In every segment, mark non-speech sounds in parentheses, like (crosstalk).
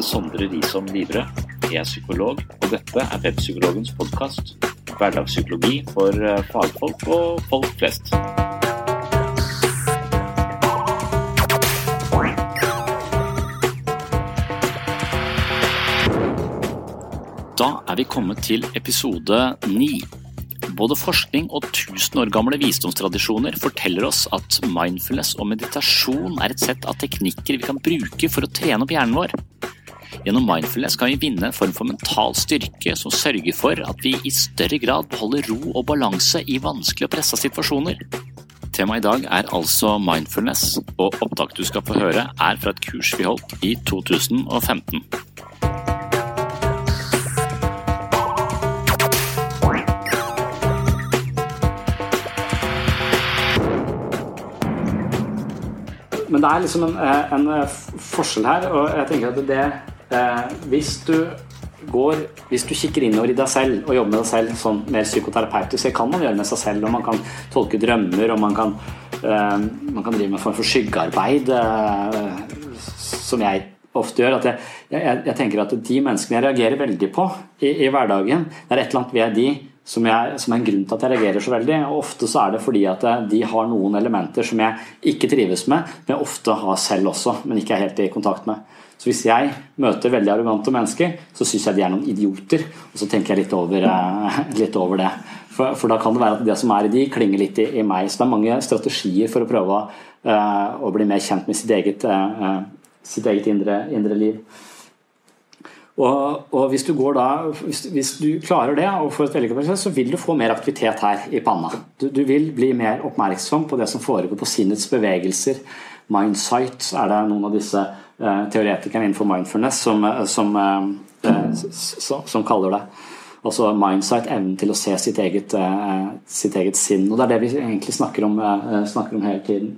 Heter Sondre Risom Livre. Jeg er psykolog, og dette er Webpsykologens podkast. Hverdagspsykologi for eh, fagfolk og folk flest. Da er vi kommet til episode ni. Både forskning og tusen år gamle visdomstradisjoner forteller oss at mindfulness og meditasjon er et sett av teknikker vi kan bruke for å trene opp hjernen vår. Gjennom mindfulness kan vi vinne en form for mental styrke som sørger for at vi i større grad beholder ro og balanse i vanskelige og pressa situasjoner. Temaet i dag er altså mindfulness, og opptaket du skal få høre er fra et kurs vi holdt i 2015. Men det er liksom en, eh, en eh, forskjell her, og jeg tenker at det Hvis du går Hvis du kikker innover i deg selv og jobber med deg selv sånn mer psykoterapeutisk, det kan man gjøre med seg selv, og man kan tolke drømmer, og man kan, eh, man kan drive med en form for skyggearbeid, eh, som jeg ofte gjør. At jeg, jeg, jeg, tenker at de menneskene jeg reagerer veldig på i, i hverdagen, det er et eller annet ved de som, jeg, som, er en grunn til at jeg reagerer så veldig. og Ofte så er det fordi at de har noen elementer som jeg ikke trives med, men jeg ofte har selv også, men ikke er helt i kontakt med. Så hvis jeg møter veldig arrogante mennesker, så syns jeg de er noen idioter. Og så tenker jeg litt over, eh, litt over det. For, for, da kan det være at det som er i de, klinger litt i, i meg. Så det er mange strategier for å prøve uh, å bli mer kjent med sitt eget, uh, sitt eget indre, indre liv. Og, og, hvis du da, hvis, hvis du klarer det og får et så vil du få mer aktivitet her i panna. Du, du, vil bli mer oppmerksom på det som foregår på sinnets bevegelser. Mindsight er det noen av disse eh, teoretikerne innenfor mindfulness som, eh, som, eh, som, som kaller det. Altså mindsight, evnen til å se sitt eget, sitt eget, sinn. Og det er det vi egentlig snakker om, snakker om hele tiden.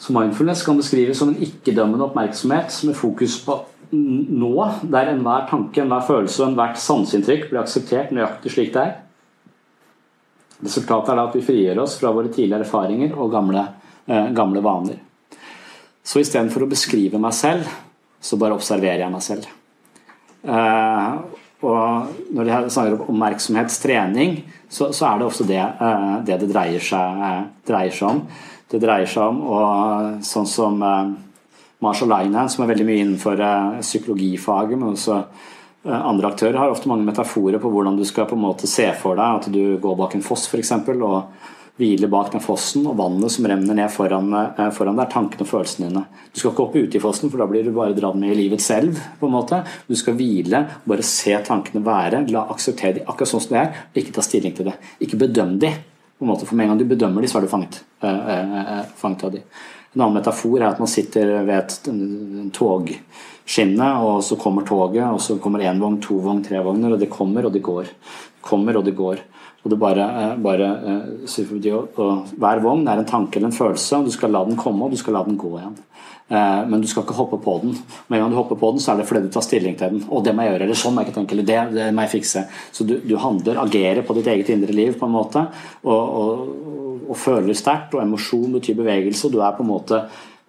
Så mindfulness kan beskrives som en ikke-dømmende oppmerksomhet med fokus på nå, der enhver tanke, enhver følelse og ethvert sanseinntrykk blir akseptert nøyaktig slik det er. Resultatet er da at vi frigjør oss fra våre tidligere erfaringer og gamle, eh, gamle vaner. Så istedenfor å beskrive meg selv, så bare observerer jeg meg selv. Eh, og når det snakker om oppmerksomhetstrening, så, så, er det ofte det eh, det, det dreier, seg, eh, dreier, seg, om. Det dreier seg om og sånn som Marshall Linehan, som er veldig mye innenfor psykologifaget, men også andre aktører har ofte mange metaforer på hvordan du skal på en måte se for deg at du går bak en foss f.eks. og hviler bak den fossen, og vannet som renner ned foran, eh, foran deg, tankene og følelsene dine. Du skal ikke hoppe i fossen, for da blir du bare dratt med i livet selv. på en måte. Du skal hvile, bare se tankene være, la akseptere dem akkurat sånn som de er, og ikke ta stilling til det. Ikke bedøm dem. på en måte, For med en gang du bedømmer dem, så er du fanget, eh, fanget av dem. En annen metafor er at man sitter ved et togskinne, og så kommer toget, og så kommer én vogn, to vogn, tre vogner, og det kommer og det går. Kommer og det går. Og det bare, bare og Hver vogn er en tanke eller en følelse, og du skal la den komme og du skal la den gå igjen. Men du skal ikke hoppe på den. Med en gang du hopper på den, så er det fordi du tar stilling til den. Og det må jeg gjøre, eller sånn må jeg ikke tenke, eller det, det må jeg fikse. Så du, du handler, agerer på ditt eget indre liv på en måte, og, og, og føler sterkt. Og emosjon betyr bevegelse, og du er på en måte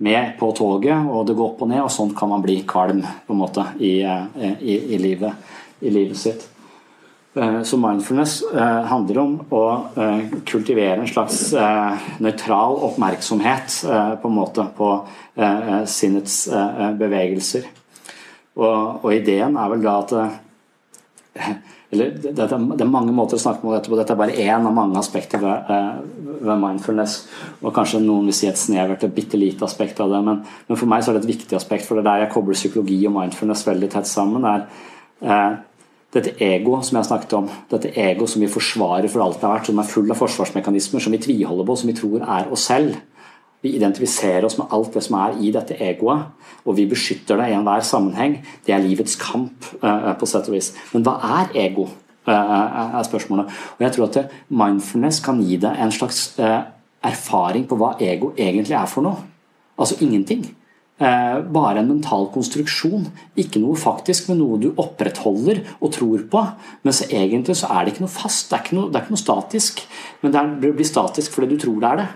med på toget, og det går opp og ned, og sånn kan man bli kvalm på en måte i, i, i, livet, i livet sitt. Eh, så mindfulness eh, handler om å eh, kultivere en slags nøytral oppmerksomhet på en måte på sinnets bevegelser. Og, og ideen er vel da at (laughs) eller det, er mange måter å snakke om dette på. Dette er bare én av mange aspekter ved, ved, mindfulness. Og kanskje noen vil si et snevert, og bitte lite aspekt av det. Men, men, for meg så er det et viktig aspekt, for det er der jeg kobler psykologi og mindfulness veldig tett sammen. er dette egoet som jeg har snakket om, dette egoet som vi forsvarer for alt det har vært, som er full av forsvarsmekanismer, som vi tviholder på, som vi tror er oss selv. Vi identifiserer oss med alt det som er i dette egoet, og vi beskytter det i enhver sammenheng. Det er livets kamp, uh, på sett og vis. Men hva er ego? Uh, er spørsmålet. Og jeg tror at mindfulness kan gi deg en slags erfaring på hva ego egentlig er for noe. Altså ingenting. Eh, bare en mental konstruksjon. Ikke noe faktisk, men noe du opprettholder og tror på. Mens egentlig så er det ikke noe fast, det er ikke noe, det er ikke noe statisk. Men det blir statisk fordi du tror det er det.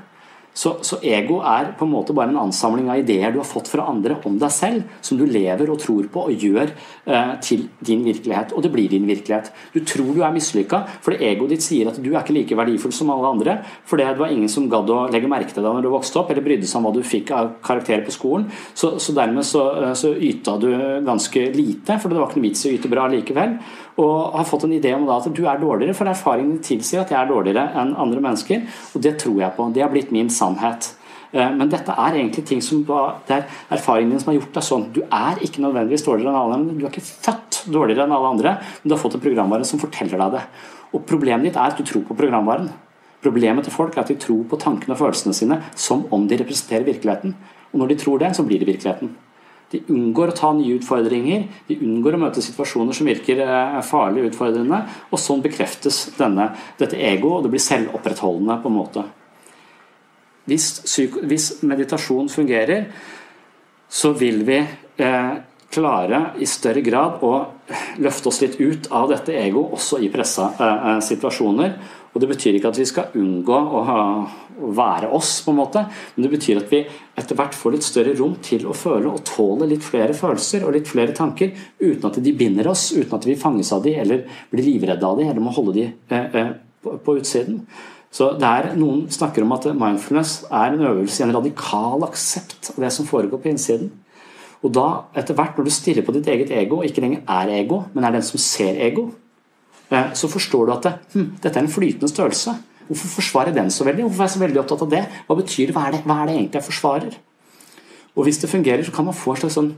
Så, så, ego er på en måte bare en ansamling av ideer du har fått fra andre om deg selv, som du lever og tror på og gjør eh, til din virkelighet. Og det blir din virkelighet. Du tror du er mislykka fordi egoet ditt sier at du er ikke like verdifull som alle andre. For det var ingen som gadd å legge merke til deg når du vokste opp, eller brydde seg om hva du fikk av karakterer på skolen. Så, så dermed så, eh, så yta du ganske lite, for det var ikke noe vits i å yte bra likevel og har fått en idé om at du er dårligere, for erfaringen tilsier at jeg er dårligere enn andre mennesker. Og det tror jeg på. Det har blitt min sannhet. Eh, men dette er egentlig ting som det er erfaringen din som har gjort deg sånn. Du er ikke nødvendigvis dårligere enn alle andre. Du er ikke født dårligere enn alle andre, men du har fått en programvare som forteller deg det. Og Problemet ditt er at du tror på programvaren. Problemet til folk er at de tror på tankene og følelsene sine som om de representerer virkeligheten. Og når de tror det, så blir det virkeligheten. De unngår å ta nye utfordringer, de unngår å møte situasjoner som virker farlige farlig utfordrende, og sånn bekreftes denne, dette egoet, og det blir selvopprettholdende på en måte. Hvis, hvis meditasjon fungerer, så vil vi eh, klare i større grad å løfte oss litt ut av dette egoet, også i pressa eh, eh situasjoner. Og Det betyr ikke at vi skal unngå å, være oss, på en måte, men det betyr at vi etter hvert får litt større rom til å føle og tåle litt flere følelser og litt flere tanker, uten at de binder oss, uten at vi fanges av de, eller blir livredde av de, eller må holde de eh, eh, på, utsiden. Så det er, Noen snakker om at mindfulness er en øvelse i en radikal aksept av det som foregår på innsiden. Og da, etter hvert, når du stirrer på ditt eget ego, ikke lenger er ego, men er den som ser ego, så forstår du at det, hm, dette er en flytende størrelse. Hvorfor forsvarer den så veldig? Hvorfor er jeg så veldig opptatt av det? Hva betyr det? Hva er det, hva er det egentlig jeg forsvarer? Og hvis det fungerer, så kan man få en slags sånn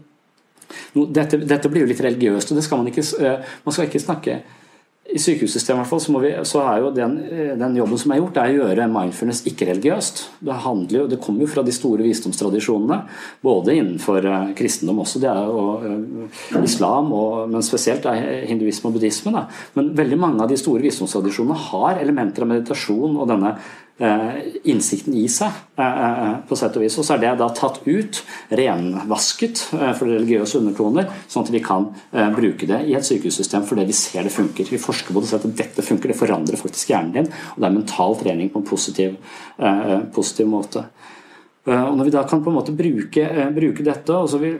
dette, dette, blir jo litt religiøst, og det skal man ikke eh, Man skal ikke snakke i sykehussystemet hvert fall, så, vi, så, er jo den, den, jobben som er gjort, er å gjøre mindfulness ikke-religiøst. Det, handler jo, det kommer jo fra de store visdomstradisjonene, både innenfor uh, kristendom også, det er jo uh, islam, og, men spesielt er hinduisme og buddhisme. Da. Men veldig mange av de store visdomstradisjonene har elementer av meditasjon og denne Eh, innsikten i seg, eh, eh, på sett og vis. Og så er det da tatt ut, renvasket for religiøse undertoner, sånn at vi kan bruke det i et sykehussystem fordi vi ser det funker. Vi forsker på det og ser at dette funker, det forandrer faktisk hjernen din. Og det er mental trening på en positiv, positiv måte. Og når vi da kan på en måte bruke, bruke dette vi,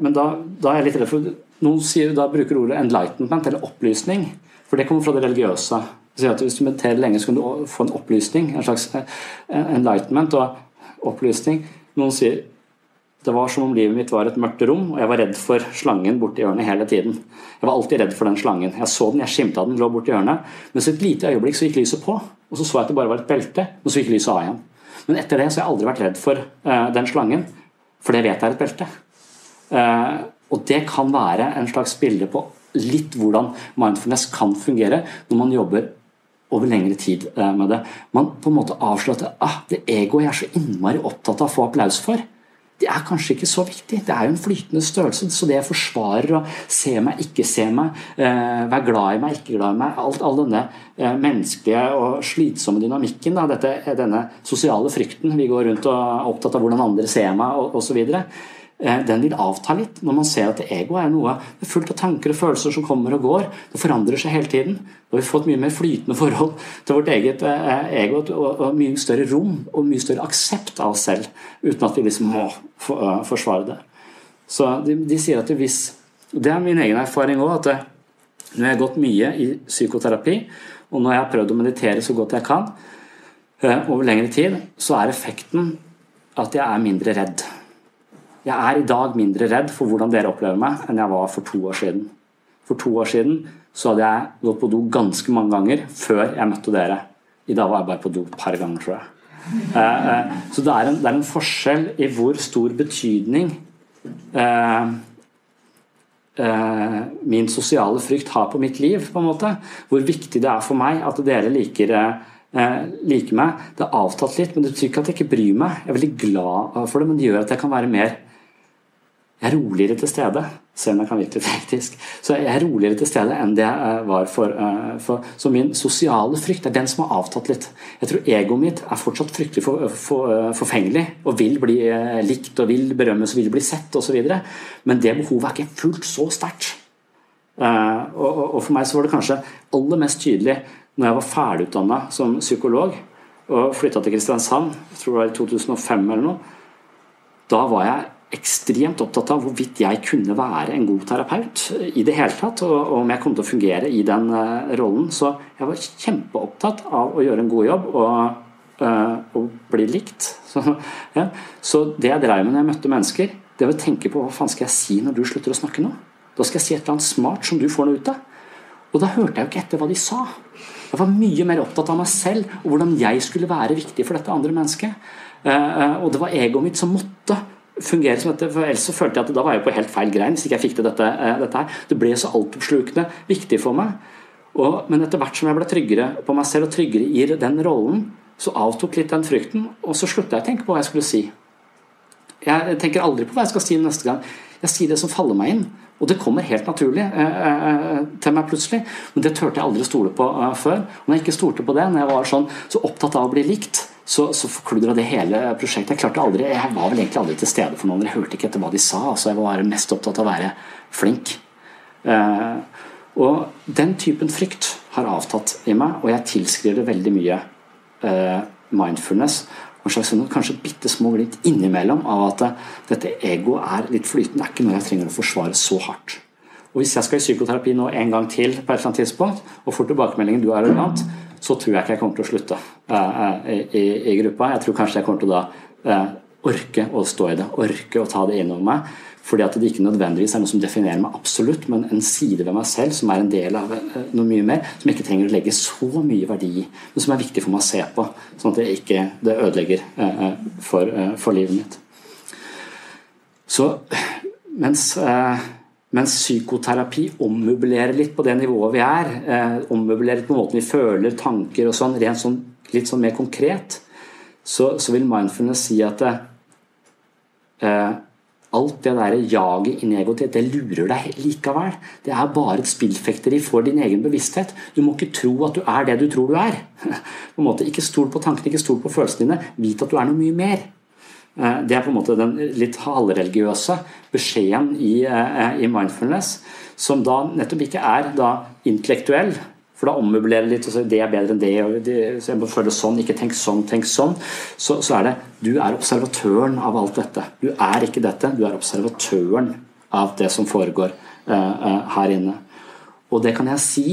Men da, da, er jeg litt redd for Noen sier, da bruker ordet 'enlightenment', eller opplysning. For det kommer fra det religiøse at Hvis du mediterer lenge, så kan du få en opplysning. En slags eh, enlightenment og opplysning. Noen sier det var som om livet mitt var et mørkt rom, og jeg var redd for slangen borti hjørnet hele tiden. Jeg var alltid redd for den slangen. Jeg så den, jeg skimta den, lå borti hjørnet. Men så et lite øyeblikk så gikk lyset på, og så så jeg at det bare var et belte, og så gikk lyset av igjen. Men etter det så har jeg aldri vært redd for uh, den slangen, for det vet jeg er et belte. Uh, og det kan være en slags bilde på litt hvordan mindfulness kan fungere når man jobber over lengre tid eh, med det. Man på en måte avslørte ah, det egoet jeg er så innmari opptatt av å få applaus for, det er kanskje ikke så viktig. Det er jo en flytende størrelse. Så det jeg forsvarer å se meg, ikke se meg, eh, være glad i meg, ikke glad i meg alt, All denne eh, menneskelige og slitsomme dynamikken, da, dette, denne sosiale frykten Vi går rundt og er opptatt av hvordan andre ser meg osv. Eh, den vil avta litt når man ser at ego er noe det er fullt av tanker og følelser som kommer og går. Det forandrer seg hele tiden. Vi har fått mye mer flytende forhold til vårt eget eh, ego og, mye større rom og mye større aksept av oss selv, uten at vi liksom må eh, forsvare det. Så de, de sier at hvis Det er min egen erfaring òg, at når jeg har gått mye i psykoterapi, og når jeg har prøvd å meditere så godt jeg kan over lengre tid, så er effekten at jeg er mindre redd. Jeg er i dag mindre redd for hvordan dere opplever meg, enn jeg var for to år siden. For to år siden så hadde jeg gått på do ganske mange ganger før jeg møtte dere. I dag var jeg bare på do et par ganger, tror jeg. Eh, eh, så det er, en, det er, en, forskjell i hvor stor betydning eh, min sosiale frykt har på mitt liv. på en måte. Hvor viktig det er for meg at dere liker liker meg. Det har avtatt litt, men det betyr ikke at jeg ikke bryr meg. Jeg er veldig glad for det, men det gjør at jeg kan være mer jeg er roligere til stede, selv om jeg kan virke litt hektisk. Så jeg er roligere til stede enn det jeg var for, uh, for, Så min sosiale frykt er den som har avtatt litt. Jeg tror egoet mitt er fortsatt fryktelig for, for, uh, forfengelig og vil bli likt og vil berømmes og vil bli sett osv. Men det behovet er ikke fullt så sterkt. Og, og, for meg så var det kanskje aller mest tydelig når jeg var ferdigutdanna som psykolog og flytta til Kristiansand, jeg tror det var i 2005 eller noe. Da var jeg ekstremt opptatt av hvorvidt jeg kunne være en god terapeut i det hele tatt, og om jeg kom til å fungere i den eh, rollen. Så jeg var kjempeopptatt av å gjøre en god jobb og, og bli likt. (laughs) Så, ja. så, det jeg drev med når jeg møtte mennesker, det var å tenke på hva faen skal jeg si når du slutter å snakke nå? Da skal jeg si et eller annet smart som du får noe ut av. Og da hørte jeg jo ikke etter hva de sa. Jeg var mye mer opptatt av meg selv og hvordan jeg skulle være viktig for dette andre mennesket. Og det var egoet mitt som måtte fungere som dette, for ellers så følte jeg at da var jeg på helt feil grein hvis ikke jeg fikk til dette, eh, dette her. Det ble så altoppslukende viktig for meg. Og, men etter hvert som jeg ble tryggere på meg selv og tryggere i den rollen, så avtok litt den frykten, og så slutta jeg å tenke på hva jeg skulle si. Jeg tenker aldri på hva jeg skal si neste gang. Jeg sier det som faller meg inn. Og det kommer helt naturlig eh, eh, til meg plutselig. Men det turte jeg aldri å stole på eh, før. Og når jeg ikke stolte på det, når jeg var sånn, så opptatt av å bli likt, så, så forkludra det hele prosjektet. Jeg klarte aldri, jeg var vel egentlig aldri til stede for noen. Jeg hørte ikke etter hva de sa. altså Jeg var mest opptatt av å være flink. Eh, og den typen frykt har avtatt i meg, og jeg tilskriver det veldig mye eh, mindfulness en slags sånn, kanskje bitte små glimt innimellom av at dette egoet er litt flytende. Det er ikke noe jeg trenger å forsvare så hardt. Og Hvis jeg skal i psykoterapi nå en gang til, på et eller annet tidspunkt, og får tilbakemeldingen du er arrogant, så tror jeg ikke jeg kommer til å slutte uh, i, i, gruppa. Jeg tror kanskje jeg kommer til å da uh, orke å stå i det, orke å ta det innover meg. Fordi at det ikke nødvendigvis er noe som definerer meg absolutt, men en side ved meg selv som er en del av noe mye mer, som jeg ikke trenger å legge så mye verdi i, men som er viktig for meg å se på, sånn at det ikke det ødelegger for, for livet mitt. Så mens mens psykoterapi ommøblerer litt på det nivået vi er. Eh, ommøblerer på måten vi føler, tanker og sånn, rent sånn, litt sånn mer konkret. Så, så vil mindfulness si at eh, alt det der jaget i egoet det lurer deg likevel. Det er bare et spillfekteri for din egen bevissthet. Du må ikke tro at du er det du tror du er. (laughs) På en måte, ikke stol på tankene, ikke stol på følelsene dine. Vit at du er noe mye mer. Eh, det er på en måte den litt halvreligiøse beskjeden i, eh, i, mindfulness, som da nettopp ikke er da intellektuell. For da ommøblerer litt og sier det er bedre enn det, og det, så jeg må føle sånn, ikke tenk sånn, tenk sånn. Så, så er det du er observatøren av alt dette. Du er ikke dette, du er observatøren av det som foregår uh, her inne. Og det kan jeg si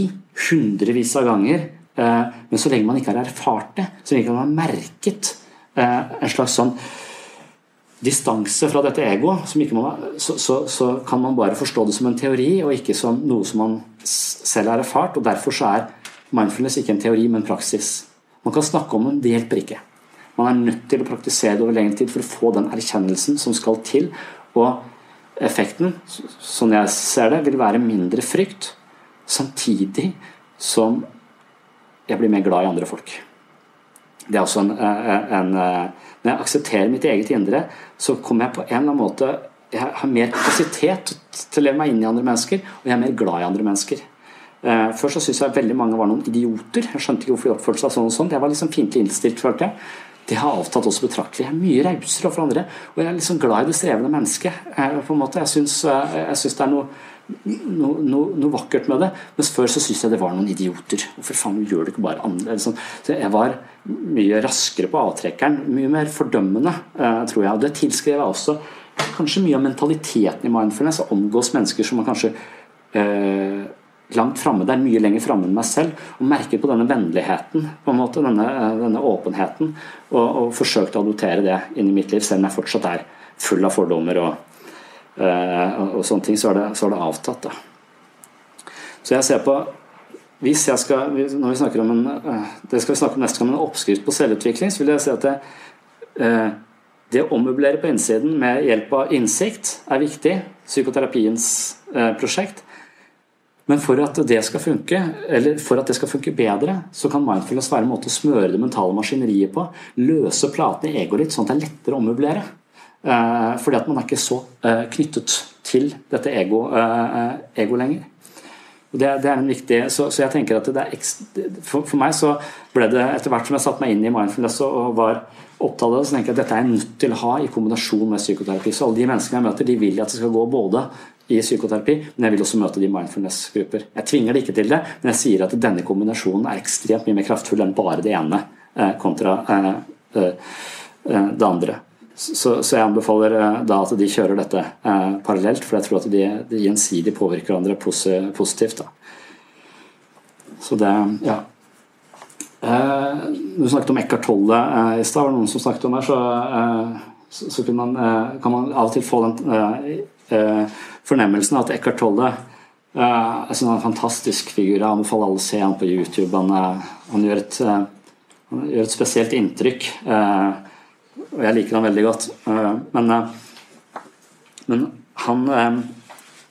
hundrevis av ganger, uh, men så lenge man ikke har erfart det, så lenge man har merket en slags sånn distanse fra dette egoet, så, så, så, kan man bare forstå det som en teori, og ikke som noe som man selv har erfart. og Derfor så er mindfulness ikke en teori, men praksis. Man kan snakke om den, det hjelper ikke. Man er nødt til å praktisere det over lengre tid for å få den erkjennelsen som skal til. Og effekten, sånn jeg ser det, vil være mindre frykt, samtidig som jeg blir mer glad i andre folk. Det er også en, en, Når jeg aksepterer mitt eget indre, så kommer jeg på en eller annen måte Jeg har mer kapasitet til å leve meg inn i andre mennesker, og jeg er mer glad i andre mennesker. Før så syntes jeg veldig mange var noen idioter. Jeg skjønte ikke hvorfor de oppførte seg sånn og sånn. Jeg var liksom fiendtlig innstilt, følte jeg. Det har avtatt også betraktelig. Jeg er mye rausere overfor andre, og jeg er liksom glad i det strevende mennesket. på en måte. Jeg syns, det er noe noe, noe, noe, vakkert med det. Mens før så syntes jeg det var noen idioter. Hvorfor faen gjør du ikke bare andre? Sånn. Så jeg var mye raskere på avtrekkeren. Mye mer fordømmende, eh, tror jeg. Og det tilskrev jeg også kanskje mye av mentaliteten i mindfulness. Å omgås mennesker som er kanskje eh, langt framme der, mye lenger framme enn meg selv. Og merket på denne vennligheten, på en måte, denne, eh, denne åpenheten. Og, og forsøkte å adoptere det inn i mitt liv, selv om jeg fortsatt er full av fordommer og og sånne ting, så er det, så er det avtatt. Da. Så jeg ser på hvis jeg skal, Når vi snakker om en, eh, det skal vi snakke om neste gang, en oppskrift på selvutvikling, så vil jeg si at det, eh, det å ommøblere på innsiden med hjelp av innsikt er viktig. Psykoterapiens prosjekt. Men for at det skal funke, eller for at det skal funke bedre, så kan mindfulness være en måte å smøre det mentale maskineriet på. Løse platene i egoet ditt, sånn at det er lettere å ommøblere. Eh, fordi at man er ikke så eh, knyttet til dette ego, eh, ego lenger. Det, det, er en viktig, så, så jeg tenker at for, for, meg så ble det etter hvert som jeg satte meg inn i mindfulness og var opptatt av det, så tenker jeg at dette er jeg nødt til å ha i kombinasjon med psykoterapi. Så alle de menneskene jeg møter, de vil at det skal gå både i psykoterapi, men jeg vil også møte de mindfulness-grupper. Jeg tvinger det ikke til det, men jeg sier at denne kombinasjonen er ekstremt mye mer kraftfull enn bare det ene kontra det andre. Så, så, jeg anbefaler eh, da at de kjører dette eh, parallelt, for jeg tror at de, de gjensidig påvirker hverandre positivt. Da. Så det Ja. Eh, du snakket om Eckhart Tolle eh, i stad, var det noen som snakket om så, eh, så, så man, eh, kan man av og til få den fornemmelsen at Eckhart Tolle er sånn en fantastisk figur. Jeg anbefaler alle å se ham på YouTube. Han, han, gjør, et, han gjør, et, spesielt inntrykk. Eh, og jeg liker han veldig godt. Eh, men, eh, men han, eh,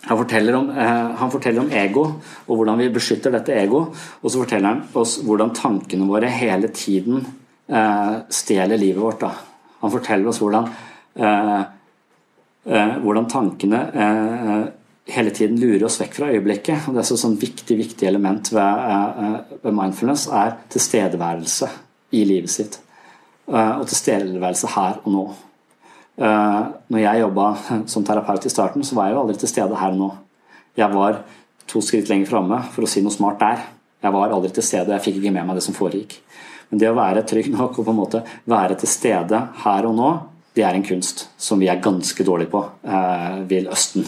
han, forteller om, han, forteller om, ego og hvordan vi beskytter dette ego. Og så forteller han oss hvordan tankene våre hele tiden stjeler livet vårt. Da. Han forteller oss hvordan, hvordan tankene hele tiden lurer oss vekk fra øyeblikket. og Det er et sånn viktig viktig element ved, ved mindfulness er tilstedeværelse i livet sitt. Eh, og tilstedeværelse her og nå. Eh, når jeg jobba som terapeut i starten, så var jeg jo aldri til stede her og nå. Jeg var to skritt lenger framme for å si noe smart der. Jeg var aldri til stede, jeg fikk ikke med meg det som foregikk. Men det å være trygg nok og på en måte være til stede her og nå, det er en kunst som vi er ganske dårlige på, eh, vil Østen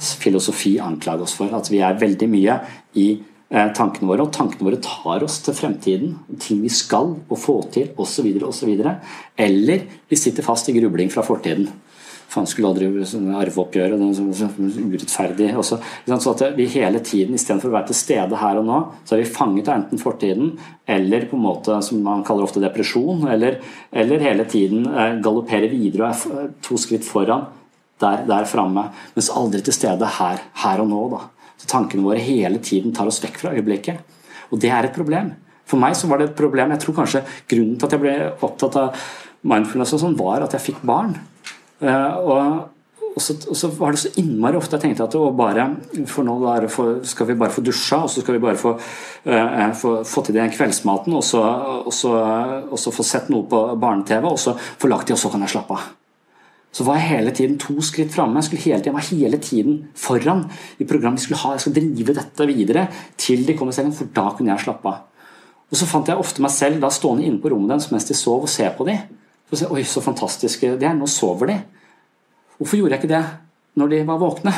filosofi anklage oss for. At vi er veldig mye i tankene våre, og tankene våre tar oss til fremtiden, ting vi skal og få til osv. osv. Eller vi sitter fast i grubling fra fortiden. Faen, skulle aldri arveoppgjøre, det så urettferdig. Også. Så at vi hele tiden, istedenfor å være til stede her og nå, så er vi fanget av enten fortiden eller på en måte som man kaller ofte depresjon, eller, eller hele tiden galopperer videre og er to skritt foran der, der framme, mens aldri til stede her, her og nå. da. Så tankene våre hele tiden tar oss vekk fra øyeblikket. Og det er et problem. For meg så var det et problem. Jeg tror kanskje grunnen til at jeg ble opptatt av mindfulness og sånn, var at jeg fikk barn. Eh, og, og, så, og, så, var det så innmari ofte jeg tenkte at bare, for nå for, skal vi bare få dusja, og så skal vi bare få, uh, få, få til den kveldsmaten, og så, og så få sett noe på barne-TV, og så få lagt det, og så kan jeg slappe av så var jeg hele tiden to skritt framme. Jeg, skulle hele tiden, var hele tiden foran i programmet. Jeg skulle, ha, jeg skulle drive dette videre til de kom i sengen, for da kunne jeg slappe av. Og Så fant jeg ofte meg selv da stående inne på rommet deres mens de sov, og se på dem. Oi, så fantastiske de er. Nå sover de. Hvorfor gjorde jeg ikke det når de var våkne.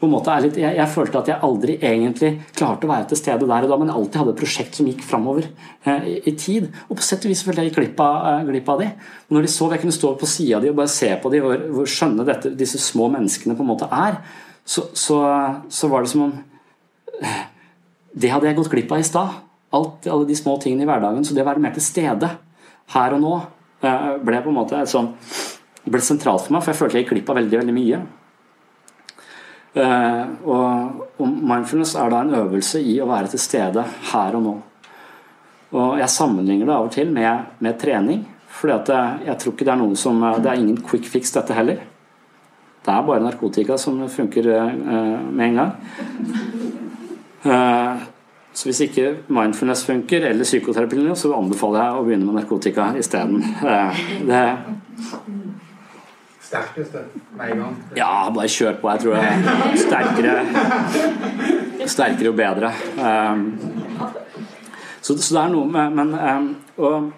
På en måte litt, jeg, jeg, følte at jeg aldri egentlig klarte å være til stede der og da, men alltid hadde et prosjekt som gikk framover eh, i, tid. Og på sett og vis følte jeg gikk glipp av, eh, glipp av de. Og når de sov, jeg kunne stå på sida av de og bare se på de, hvor, hvor skjønne dette, disse små menneskene på en måte er, så, så, så var det som om eh, Det hadde jeg gått glipp av i stad. Alle de små tingene i hverdagen. Så det å være mer til stede her og nå eh, ble på en måte sånn ble sentralt for meg, for jeg følte jeg gikk glipp av veldig, veldig mye. Eh, og, mindfulness er da en øvelse i å være til stede her og nå. Og jeg sammenligner det av og til med, med trening. For jeg tror ikke det er noe som Det er ingen quick fix, dette heller. Det er bare narkotika som funker med en gang. Så hvis ikke mindfulness funker, eller psykoterapi, så anbefaler jeg å begynne med narkotika isteden. Det Ja, bare kjør på. Jeg tror det er sterkere Sterkere og bedre. Um, så, så, det er noe med Men um, og,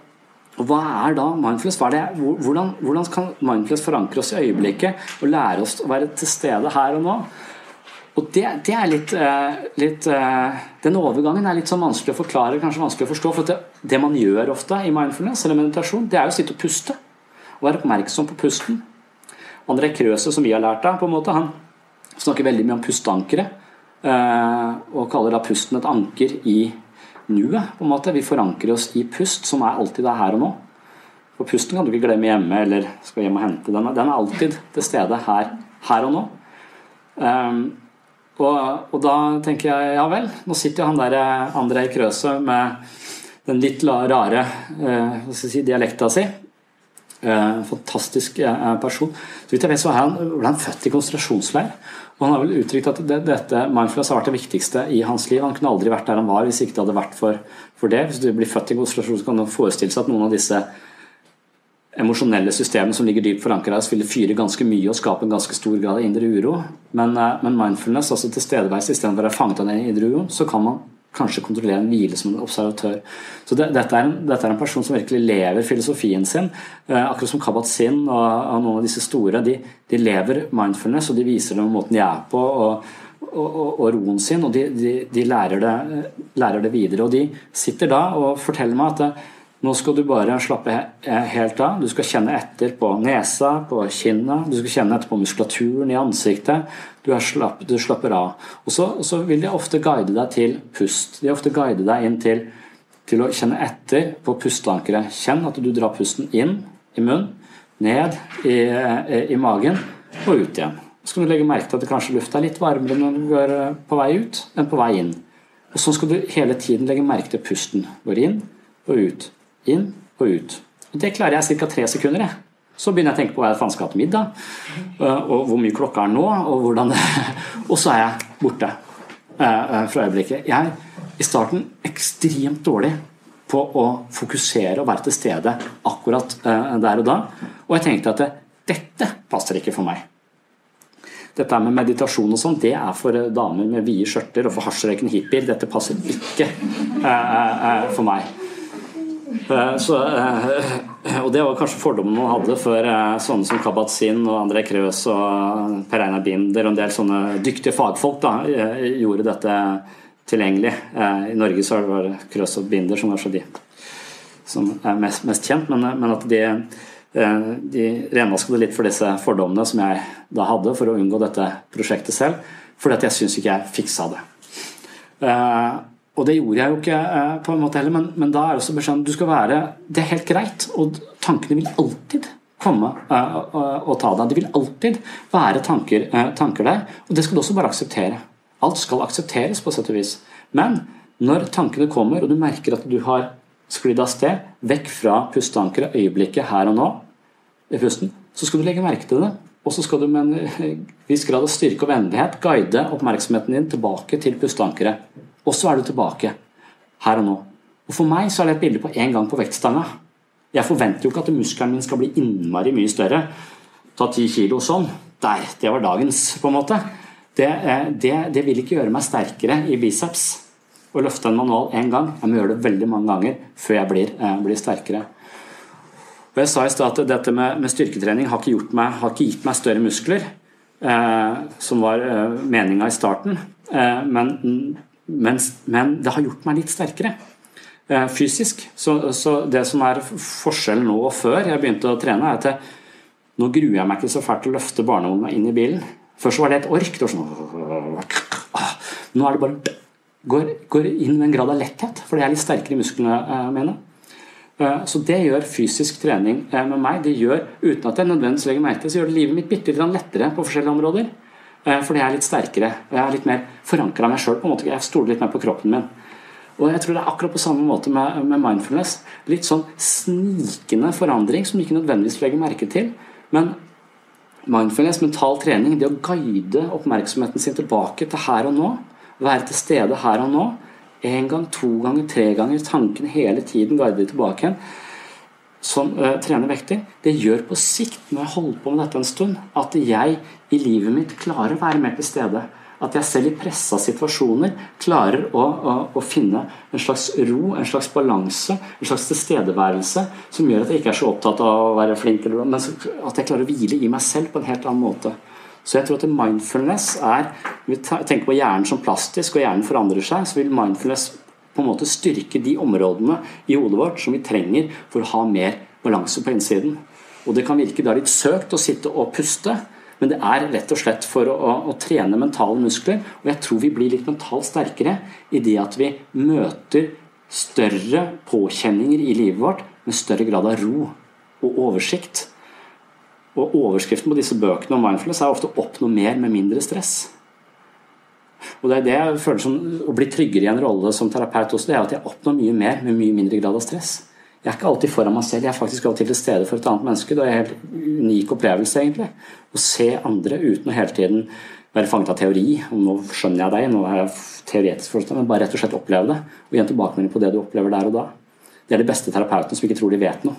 og hva er da mindfulness? Er hvordan, hvordan, kan mindfulness forankre oss i øyeblikket og lære oss å være til stede her og nå? Og det, det er litt, uh, litt uh, Den overgangen er litt sånn vanskelig å forklare, kanskje vanskelig å forstå. For det, det, man gjør ofte i mindfulness eller meditasjon, det er jo å sitte og puste. Og være oppmerksom på pusten. André Krøse, som vi har lært av, på en måte, han snakker veldig mye om pusteankeret. Eh, og kaller da pusten et anker i nuet. på en måte. Vi forankrer oss i pust, som er alltid er her og nå. For pusten kan du ikke glemme hjemme eller skal hjem og hente. Den, den er alltid til stede her, her og nå. Um, og, og, da tenker jeg ja vel, nå sitter jo han der eh, André Krøse med den litt rare uh, si, dialekta si. Eh, fantastisk eh, person. Så vidt jeg vet så han, ble han født i konsentrasjonsleir. Og han har vel uttrykt at det, dette mindfulness har vært det viktigste i hans liv. Han kunne aldri vært der han var hvis ikke det hadde vært for, for det. Hvis du blir født i konsentrasjon, så kan du forestille seg at noen av disse emosjonelle systemene som ligger dypt forankra hos, ville fyre ganske mye og skape en ganske stor grad av indre uro. Men, eh, men mindfulness, altså tilstedeværelse istedenfor å være fanget av den indre uroen, så kan man kanskje kontrollere en hvile som en observatør. Så det, dette, er en, dette, er en, person som virkelig lever filosofien sin. Eh, akkurat som Kabat-Zinn og, og, noen av disse store. De, de, lever mindfulness, og de viser dem måten de er på. og, og, og roen sin, og de, de, de lærer, det, lærer, det, videre. Og de sitter da og forteller meg at det, nå skal du bare slappe helt av. Du skal kjenne etter på nesa, på kinna, du skal kjenne etter på muskulaturen i ansiktet. Du, slapp, du slapper av. Og så, og så, vil de ofte guide deg til pust. De ofte guide deg inn til, til å kjenne etter på pusteankeret. Kjenn at du drar pusten inn i munnen, ned i, i magen og ut igjen. Så kan du legge merke til at det kanskje lufta er litt varmere når du går på vei ut enn på vei inn. Og så skal du hele tiden legge merke til pusten. Går inn og ut. Inn og ut. Og Det klarer jeg ca. tre sekunder. Jeg. Så begynner jeg å tenke på hva jeg faen skal ha til middag, og hvor mye klokka er nå, og hvordan det (laughs) Og så er jeg borte eh, eh, fra øyeblikket. Jeg er i starten ekstremt dårlig på å fokusere og være til stede akkurat eh, der og da. Og jeg tenkte at dette passer ikke for meg. Dette med meditasjon og sånn, det er for damer med vide skjørter og for hasjrøykende hippier. Dette passer ikke for meg. Eh, så, eh, og det var kanskje fordommen man hadde før eh, sånne som Kabat-Zinn og André Krøs og Per Einar Binder og en del sånne dyktige fagfolk da, gjorde dette tilgjengelig. I Norge så var det Krøs og Binder som var så de som er mest, mest kjent, men, men, at de, de renvasket litt for disse fordommene som jeg da hadde for å unngå dette prosjektet selv, fordi at jeg syns ikke jeg fiksa det. Og det gjorde jeg jo ikke eh, på en måte heller, men, men da er også beskjeden du skal være Det er helt greit, og tankene vil alltid komme uh, uh, og ta deg. Det vil alltid være tanker, tanker, der, og det skal du også bare akseptere. Alt skal aksepteres, på sett og vis. Men når tankene kommer, og du merker at du har sklidd av sted, vekk fra pusteankeret, øyeblikket her og nå, pusten, så skal du legge merke til det. Og så skal du med en viss grad av styrke og vennlighet guide oppmerksomheten din tilbake til pusteankeret. Og så er du tilbake her og nå. Og For meg så er det et bilde på én gang på vektstanga. Jeg forventer jo ikke at muskelen min skal bli innmari mye større. Ta ti kilo sånn. Der, det var dagens, på en måte. Det, eh, det, det vil ikke gjøre meg sterkere i biceps å løfte en manual én gang. Jeg må gjøre det veldig mange ganger før jeg blir, eh, blir sterkere. Og Jeg sa i stad at dette med, med, styrketrening har ikke, meg, har ikke, gitt meg større muskler, eh, som var eh, meninga i starten. Eh, men men, men, det har gjort meg litt sterkere eh, fysisk. Så, så, det som er forskjellen nå og før jeg begynte å trene, er at jeg, nå gruer jeg meg ikke så fælt til å løfte barnevogna inn i bilen. Først var det et ork. Det sånn, ah, nå er det bare går, går inn med en grad av letthet, for det er litt sterkere i musklene eh, mine. Eh, så det gjør fysisk trening med meg. Det gjør, uten at jeg nødvendigvis legger merke til så gjør det livet mitt bitte litt lettere på forskjellige områder. Eh, fordi jeg er litt sterkere. og Jeg er litt mer forankra meg sjøl. Jeg stoler litt mer på kroppen min. Og jeg tror det er akkurat på samme måte med, med mindfulness. Litt sånn snikende forandring som du ikke nødvendigvis legger merke til. Men mindfulness, mental trening, det å guide oppmerksomheten sin tilbake til her og nå, være til stede her og nå, én gang, to ganger, tre ganger, tanken hele tiden guider tilbake igjen, som uh, trener vekter, det gjør på sikt, når jeg holder på med dette en stund, at jeg i livet mitt klarer å være mer til stede at jeg selv i pressa situasjoner klarer å, å, å, finne en slags ro, en slags balanse, en slags tilstedeværelse som gjør at jeg ikke er så opptatt av å være flink, men at jeg klarer å hvile i meg selv på en helt annen måte. Så jeg tror at mindfulness er Vi tenker på hjernen som plastisk, og hjernen forandrer seg, så vil mindfulness på en måte styrke de områdene i hodet vårt som vi trenger for å ha mer balanse på innsiden. Og det kan virke da litt søkt å sitte og puste, men det er rett og slett for å, å, å trene mentale muskler. Og jeg tror vi blir litt mentalt sterkere i det at vi møter større påkjenninger i livet vårt med større grad av ro og oversikt. Og overskriften på disse bøkene om mindfulness er ofte 'oppnå mer med mindre stress'. Og det er det jeg føler som Å bli tryggere i en rolle som terapeut også, det er at jeg oppnår mye mer med mye mindre grad av stress. Jeg er ikke alltid foran meg selv, jeg er faktisk alltid til stede for et annet menneske. Det er en helt unik opplevelse, egentlig. Å se andre uten å hele tiden være fanget av teori. og nå skjønner jeg deg, nå er jeg teoretisk forstått, men bare rett og slett oppleve det. Og gi en tilbakemelding på det du opplever der og da. Det er de beste terapeutene som ikke tror de vet noe.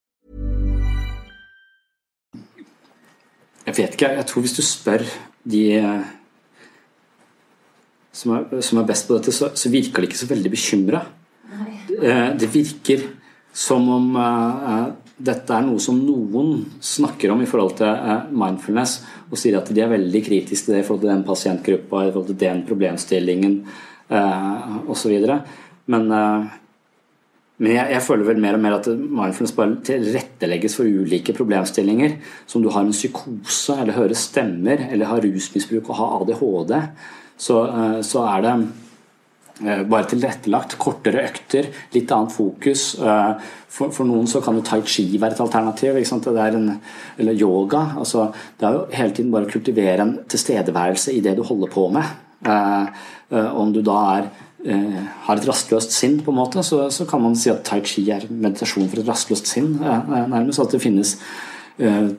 Jeg vet ikke, jeg tror hvis du spør de eh, som er, som er best på dette, så, så, virker de ikke så veldig bekymra. Eh, det virker som om uh, dette er noe som noen snakker om i forhold til mindfulness, og sier at de er veldig kritiske til det i forhold til den pasientgruppa, i forhold til den problemstillingen osv. Men men jeg, jeg, føler vel mer og mer at mindfulness bare tilrettelegges for ulike problemstillinger. Som du har en psykose, eller hører stemmer, eller har rusmisbruk og har ADHD, så, eh, så er det eh, bare tilrettelagt. Kortere økter, litt annet fokus. Eh, for, for, noen så kan jo tai chi være et alternativ. En, eller yoga. Altså, det er jo hele tiden bare å kultivere en tilstedeværelse i det du holder på med. Om du da er har et rastløst sinn, på en måte, så, så, kan man si at tai chi er meditasjon for et rastløst sinn. Nærmest at det finnes uh,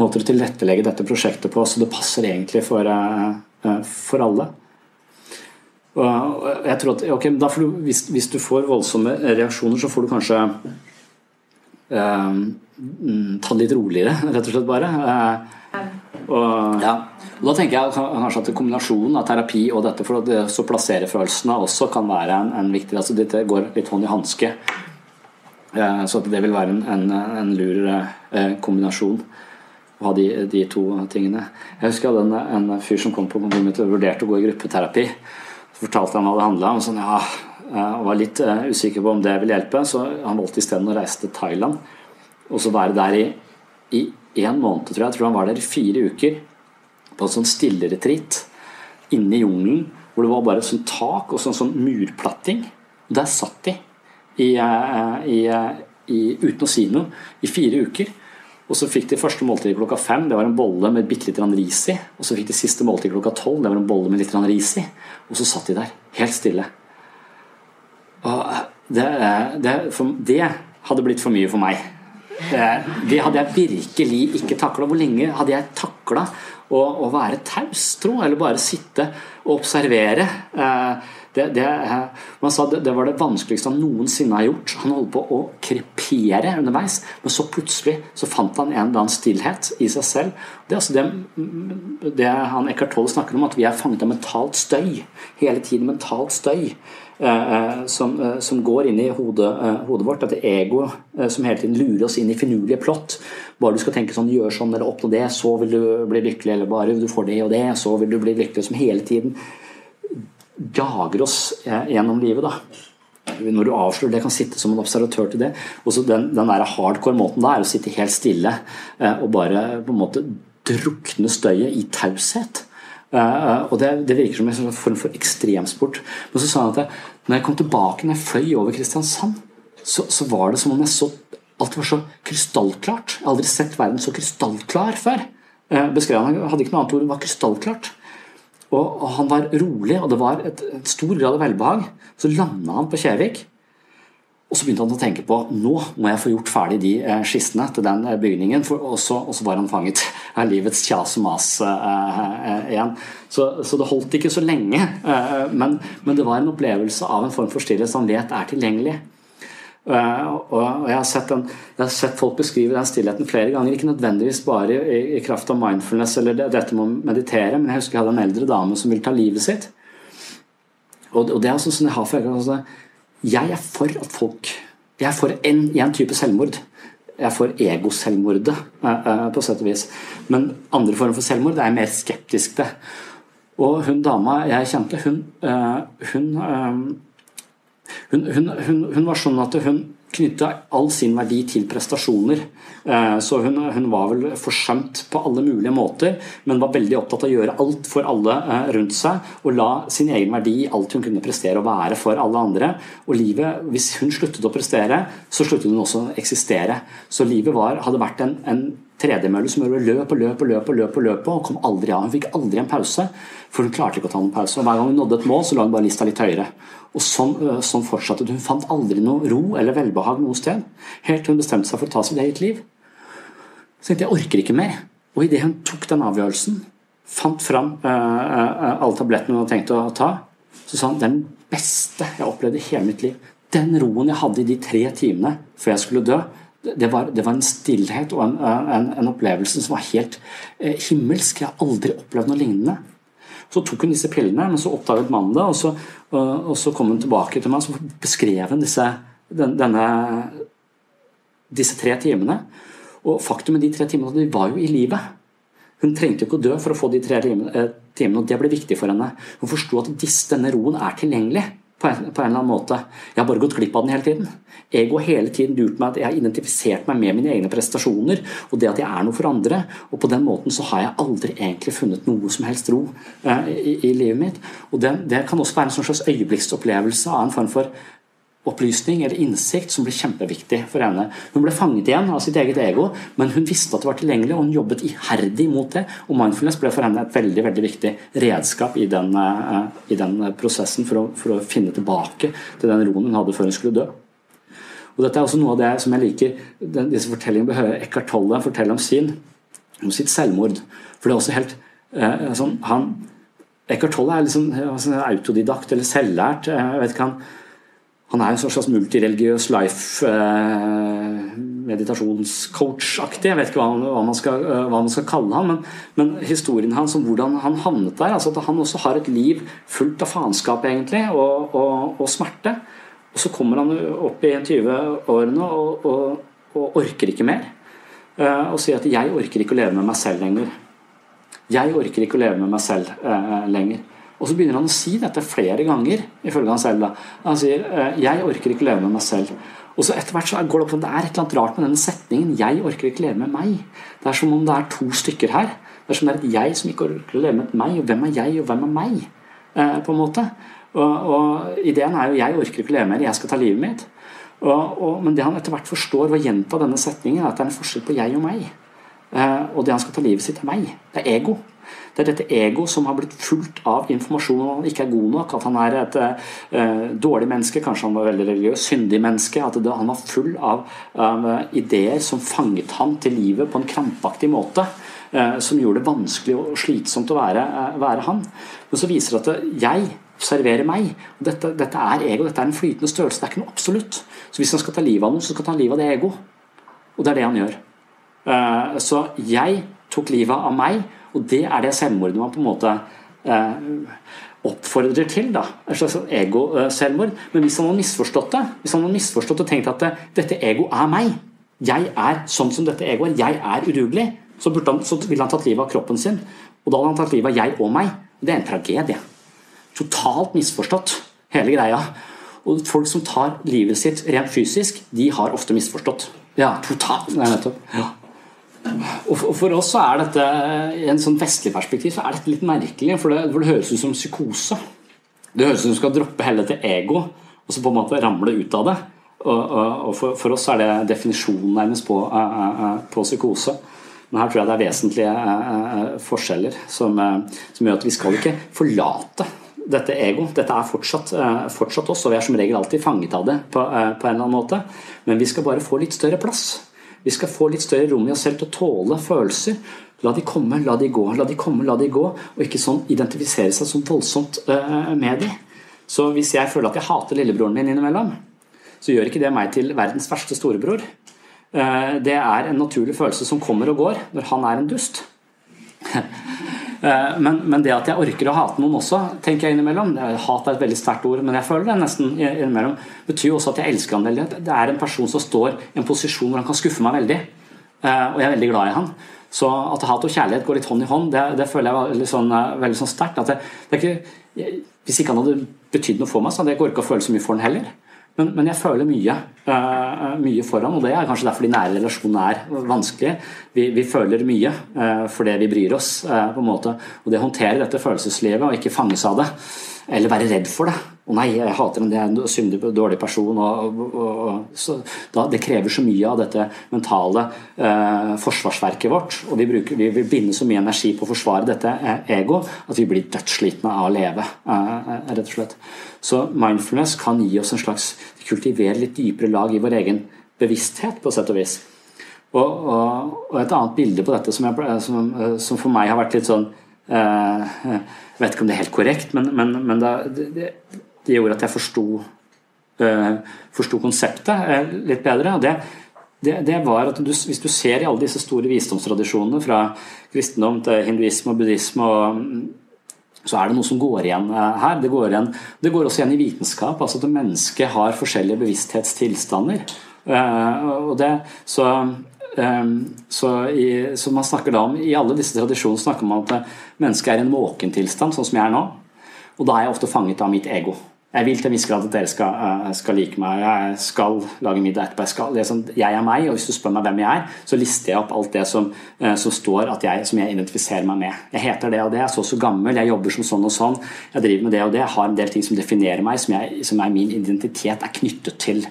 måter å tilrettelegge dette prosjektet på så det passer egentlig for, uh, for alle. Og jeg tror at okay, du, hvis, hvis, du får voldsomme reaksjoner, så får du kanskje uh, ta det litt roligere, rett og slett bare. Og, ja. Og da tenker jeg kanskje at kombinasjonen av terapi og dette for å så plassere følelsene også kan være en, en viktig altså Dette går litt hånd i hanske. Eh, så det vil være en, en, en lur eh, kombinasjon å ha de, de, to tingene. Jeg husker jeg hadde en, en fyr som kom på kontoret mitt og vurderte å gå i gruppeterapi. Så fortalte han hva det handla om. Sånn, ja, og var litt usikker på om det ville hjelpe, så han valgte isteden å reise til Thailand. Og så være der i, i en måned, tror jeg. Jeg tror han var der i fire uker på en sånn stilleretreat inne i jungelen hvor det var bare sånn tak og sånn, sånn murplatting. Og der satt de i, eh, i, eh, i, uten å si noe i fire uker. Og så fikk de første måltid klokka fem. Det var en bolle med bitte litt ris i. Og så fikk de siste måltid klokka tolv. Det var en bolle med litt ris i. Og så satt de der, helt stille. Og det, det, for, det hadde blitt for mye for meg. Det hadde jeg virkelig ikke takla. Hvor lenge hadde jeg takla å, å, være taus, tro? Eller bare sitte og observere? Eh, det, det, man sa det, det, var det vanskeligste han noensinne har gjort. Han holdt på å krepere underveis, men så plutselig så fant han en eller annen stillhet i seg selv. Det er altså det, det han Eckhart Tolle snakker om, at vi er fanget av mentalt støy. Hele tiden mentalt støy. Eh, eh som, eh, som, går inn i hodet, eh, hodet vårt. Dette egoet eh, som hele tiden lurer oss inn i finurlige plott. Bare du skal tenke sånn, gjør sånn eller oppnå det, så vil du bli lykkelig. Eller bare du får det og det, så vil du bli lykkelig. Som hele tiden jager oss eh, gjennom livet. da når du avslører det, kan sitte som en observatør til det. Og så den, den der hardcore måten da er å sitte helt stille eh, og bare på en måte drukne støyet i taushet. Uh, og det, det, virker som en form for ekstremsport. Men så sa han at jeg, når jeg kom tilbake, når jeg fløy over Kristiansand, så, så, var det som om jeg så Alt var så krystallklart. Jeg har aldri sett verden så krystallklar før. Beskrev han, hadde ikke noe annet ord, det var krystallklart. Og, han var rolig, og det var et, en stor grad av velbehag. Så landa han på Kjevik. Og så begynte han å tenke på nå må jeg få gjort ferdig de eh, skissene til den eh, bygningen. For, og, så, og, så, var han fanget av livets kjas og mas eh, eh, igjen. Så, så, det holdt ikke så lenge. Eh, men, men, det var en opplevelse av en form for stillhet som han vet er tilgjengelig. Eh, og jeg har, sett den, jeg har, sett folk beskrive den stillheten flere ganger. Ikke nødvendigvis bare i, i kraft av mindfulness eller det, dette med å meditere, men jeg husker jeg hadde en eldre dame som ville ta livet sitt. Og, og det er sånn sånn jeg har for altså, Jeg er for at folk Jeg er for en, en type selvmord. Jeg er for egoselvmordet, uh, uh, på sett og vis. Men andre former for selvmord er jeg mer skeptisk til. Og hun dama jeg kjente, hun, hun hun, hun, hun, hun, var sånn at hun knytta all sin verdi til prestasjoner. Eh, så hun, var vel forsømt på alle mulige måter, men var veldig opptatt av å gjøre alt for alle eh, rundt seg, og la sin egen verdi i alt hun kunne prestere og være for alle andre. Og livet, hvis hun sluttet å prestere, så sluttet hun også å eksistere. Så livet var, hadde vært en, en tredemølle som gjorde løp og løp og løp og løp og løp og kom aldri av. Hun fikk aldri en pause, for hun klarte ikke å ta noen pause. Og Hver gang hun nådde et mål, så la hun bare lista litt høyere. Og sånn, øh, sånn fortsatte Hun fant aldri noe ro eller velbehag noe sted. Helt til hun bestemte seg for å ta sitt eget liv. Så tenkte jeg orker ikke mer. Og idet hun tok den avgjørelsen, fant fram uh, uh, alle tablettene hun hadde tenkt å ta, så sa han den beste jeg opplevde i hele mitt liv. Den roen jeg hadde i de tre timene før jeg skulle dø, det var, det var en stillhet og en, en, en, opplevelse som var helt eh, himmelsk. Jeg har aldri opplevd noe lignende. Så tok hun disse pillene, men så oppdaget mannen det, og så, og, så kom hun tilbake til meg og beskrev hun disse, den, denne, disse tre timene. Og faktum med de tre timene de var jo i livet. Hun trengte ikke å dø for å få de tre eh, timene, og det ble viktig for henne. Hun forsto at disse, denne roen er tilgjengelig på en, på en, eller annen måte. Jeg har bare gått glipp av den hele tiden. Ego har hele tiden lurt meg at jeg har identifisert meg med mine egne prestasjoner og det at jeg er noe for andre. Og på den måten så har jeg aldri egentlig funnet noe som helst ro eh, i, i, livet mitt. Og det, det kan også være en sånn slags øyeblikksopplevelse av en form for opplysning eller innsikt som ble kjempeviktig for henne. Hun ble fanget igjen av sitt eget ego, men hun visste at det var tilgjengelig, og hun jobbet iherdig mot det. Og mindfulness ble for henne et veldig veldig viktig redskap i den, uh, i den prosessen for å, for å, finne tilbake til den roen hun hadde før hun skulle dø. Og Dette er også noe av det som jeg liker den, disse fortellingene vi hører Eckhart Tolle fortelle om sin, om sitt selvmord. For det er også helt eh, sånn, han, Eckhart Tolle er liksom autodidakt eller selvlært. Eh, jeg vet ikke han han er en slags multireligiøs life eh. Jeg vet ikke hva, hva, man skal, eh, hva, man skal, kalle han, men, men, historien hans om hvordan han havnet der altså At han også har et liv fullt av faenskap egentlig, og, og, og, smerte. Og så kommer han opp i 20-årene og, og, orker ikke mer. Eh, og sier at 'jeg orker ikke å leve med meg selv lenger'. Jeg orker ikke å leve med meg selv lenger. Og så begynner han å si dette flere ganger, ifølge han selv. Da. Han sier eh, 'jeg orker ikke leve med meg selv'. Og så etter hvert så går det opp at det er et eller annet rart med denne setningen 'jeg orker ikke leve med meg'. Det er som om det er to stykker her. Det er som det er et jeg som ikke orker å leve med meg. Og hvem er jeg, og hvem er meg? Eh, på en måte. Og, og, ideen er jo 'jeg orker ikke leve mer, jeg skal ta livet mitt'. Og, og, men det han etter hvert forstår ved å gjenta denne setningen, er at det er en forskjell på jeg og meg. og det han skal ta livet sitt, er meg. Det er ego. Det er dette ego som har blitt fulgt av informasjon om han ikke er god nok, at han er et uh, dårlig menneske, kanskje han var veldig religiøs, syndig menneske. At det, han var full av uh, ideer som fanget han til livet på en krampaktig måte. Uh, som gjorde det vanskelig og slitsomt å være, være han. Men så viser det at jeg serverer meg. dette, dette, er ego, dette er en flytende størrelse, det er ikke noe absolutt. Så hvis han skal ta livet av noen, så skal han ta livet av det ego. Og det er det han gjør. Så jeg tok livet av meg og det er det selvmordet man på en måte eh, oppfordrer til. da, Et slags ego-selvmord. Men hvis han hadde misforstått det, hvis han har misforstått og tenkt at det, dette ego er meg, jeg er sånn som dette egoet, jeg er udugelig, så, han, så ville han tatt livet av kroppen sin. Og da hadde han tatt livet av jeg og meg. Det er en tragedie. Totalt misforstått, hele greia. Og folk som tar livet sitt rent fysisk, de har ofte misforstått. Ja, totalt. Nei, nettopp. Ja. Og for oss så er dette i en sånn vestlig perspektiv så er dette litt merkelig, for det, for det høres ut som psykose. Det høres ut som du skal droppe hele til ego og så på en måte ramle ut av det. Og, og, og for, for, oss er det definisjonen nærmest på, uh, uh, på, psykose. Men her tror jeg det er vesentlige forskjeller som, som, gjør at vi skal ikke forlate dette ego. Dette er fortsatt, fortsatt oss, og vi er som regel alltid fanget av det på, på en eller annen måte. Men vi skal bare få litt større plass. Vi skal få litt større rom i oss selv til å tåle følelser. La de komme, la de gå, la de komme, la de gå. Og ikke sånn identifisere seg som voldsomt uh, med de. Så hvis jeg føler at jeg hater lillebroren min innimellom, så gjør ikke det meg til verdens verste storebror. Uh, det er en naturlig følelse som kommer og går når han er en dust. (laughs) Eh, men, men, det at jeg orker å hate noen også, tenker jeg innimellom Hat er et veldig sterkt ord, men jeg føler det nesten innimellom. betyr også at jeg elsker han veldig. Det er en person som står i en posisjon hvor han kan skuffe meg veldig. Eh, og jeg er veldig glad i han. Så at hat og kjærlighet går litt hånd i hånd, det, det føler jeg var veldig sånn, eh, veldig sånn sterkt. hvis ikke han hadde betydd noe for meg, så hadde jeg ikke orka å føle så mye for han heller. Men, men, jeg føler mye, uh, mye for ham, og det er kanskje derfor de nære relasjonene er vanskelige. Vi, vi føler mye uh, fordi vi bryr oss. Uh, på en måte. Og det å håndtere dette følelseslivet og ikke fanges av det, eller være redd for det Å nei, jeg hater henne, det er en syndig, dårlig person. Og, og, og, da, det krever så mye av dette mentale forsvarsverket vårt. Og vi, bruker, vi vil binde så mye energi på å forsvare dette ego at vi blir dødsslitne av å leve, rett og slett. Så mindfulness kan gi oss en slags kultivere litt dypere lag i vår egen bevissthet, på sett og vis. Og, og, og et annet bilde på dette som, jeg, som, som, for meg har vært litt sånn eh, Jeg vet ikke om det er helt korrekt, men, men, men det, det, det, gjorde at jeg forsto uh, forsto konseptet eh, litt bedre. det det, det, var at du, Hvis du ser i alle disse store visdomstradisjonene, fra kristendom til hinduisme og buddhisme og så er det noe som går igjen eh, her. Det går, igjen, det går også igjen i vitenskap. altså At mennesket har forskjellige bevissthetstilstander. Uh, og det, så, Um, så, i, så, man snakker da om, I alle disse tradisjonene snakker man om at mennesket er i en våkentilstand, sånn som jeg er nå. Og da er jeg ofte fanget av mitt ego. Jeg vil til en viss grad at dere skal, uh, skal, like meg. Jeg skal lage middag etterpå. Jeg, skal, sånn, jeg, er meg, og hvis du spør meg hvem jeg er, så lister jeg opp alt det som, uh, som står jeg, som jeg identifiserer meg med. Jeg heter det og det, jeg er så og så gammel, jeg jobber som sånn og sånn, jeg driver med det og det. Jeg har en del ting som definerer meg, som, jeg, som er min identitet er knyttet til.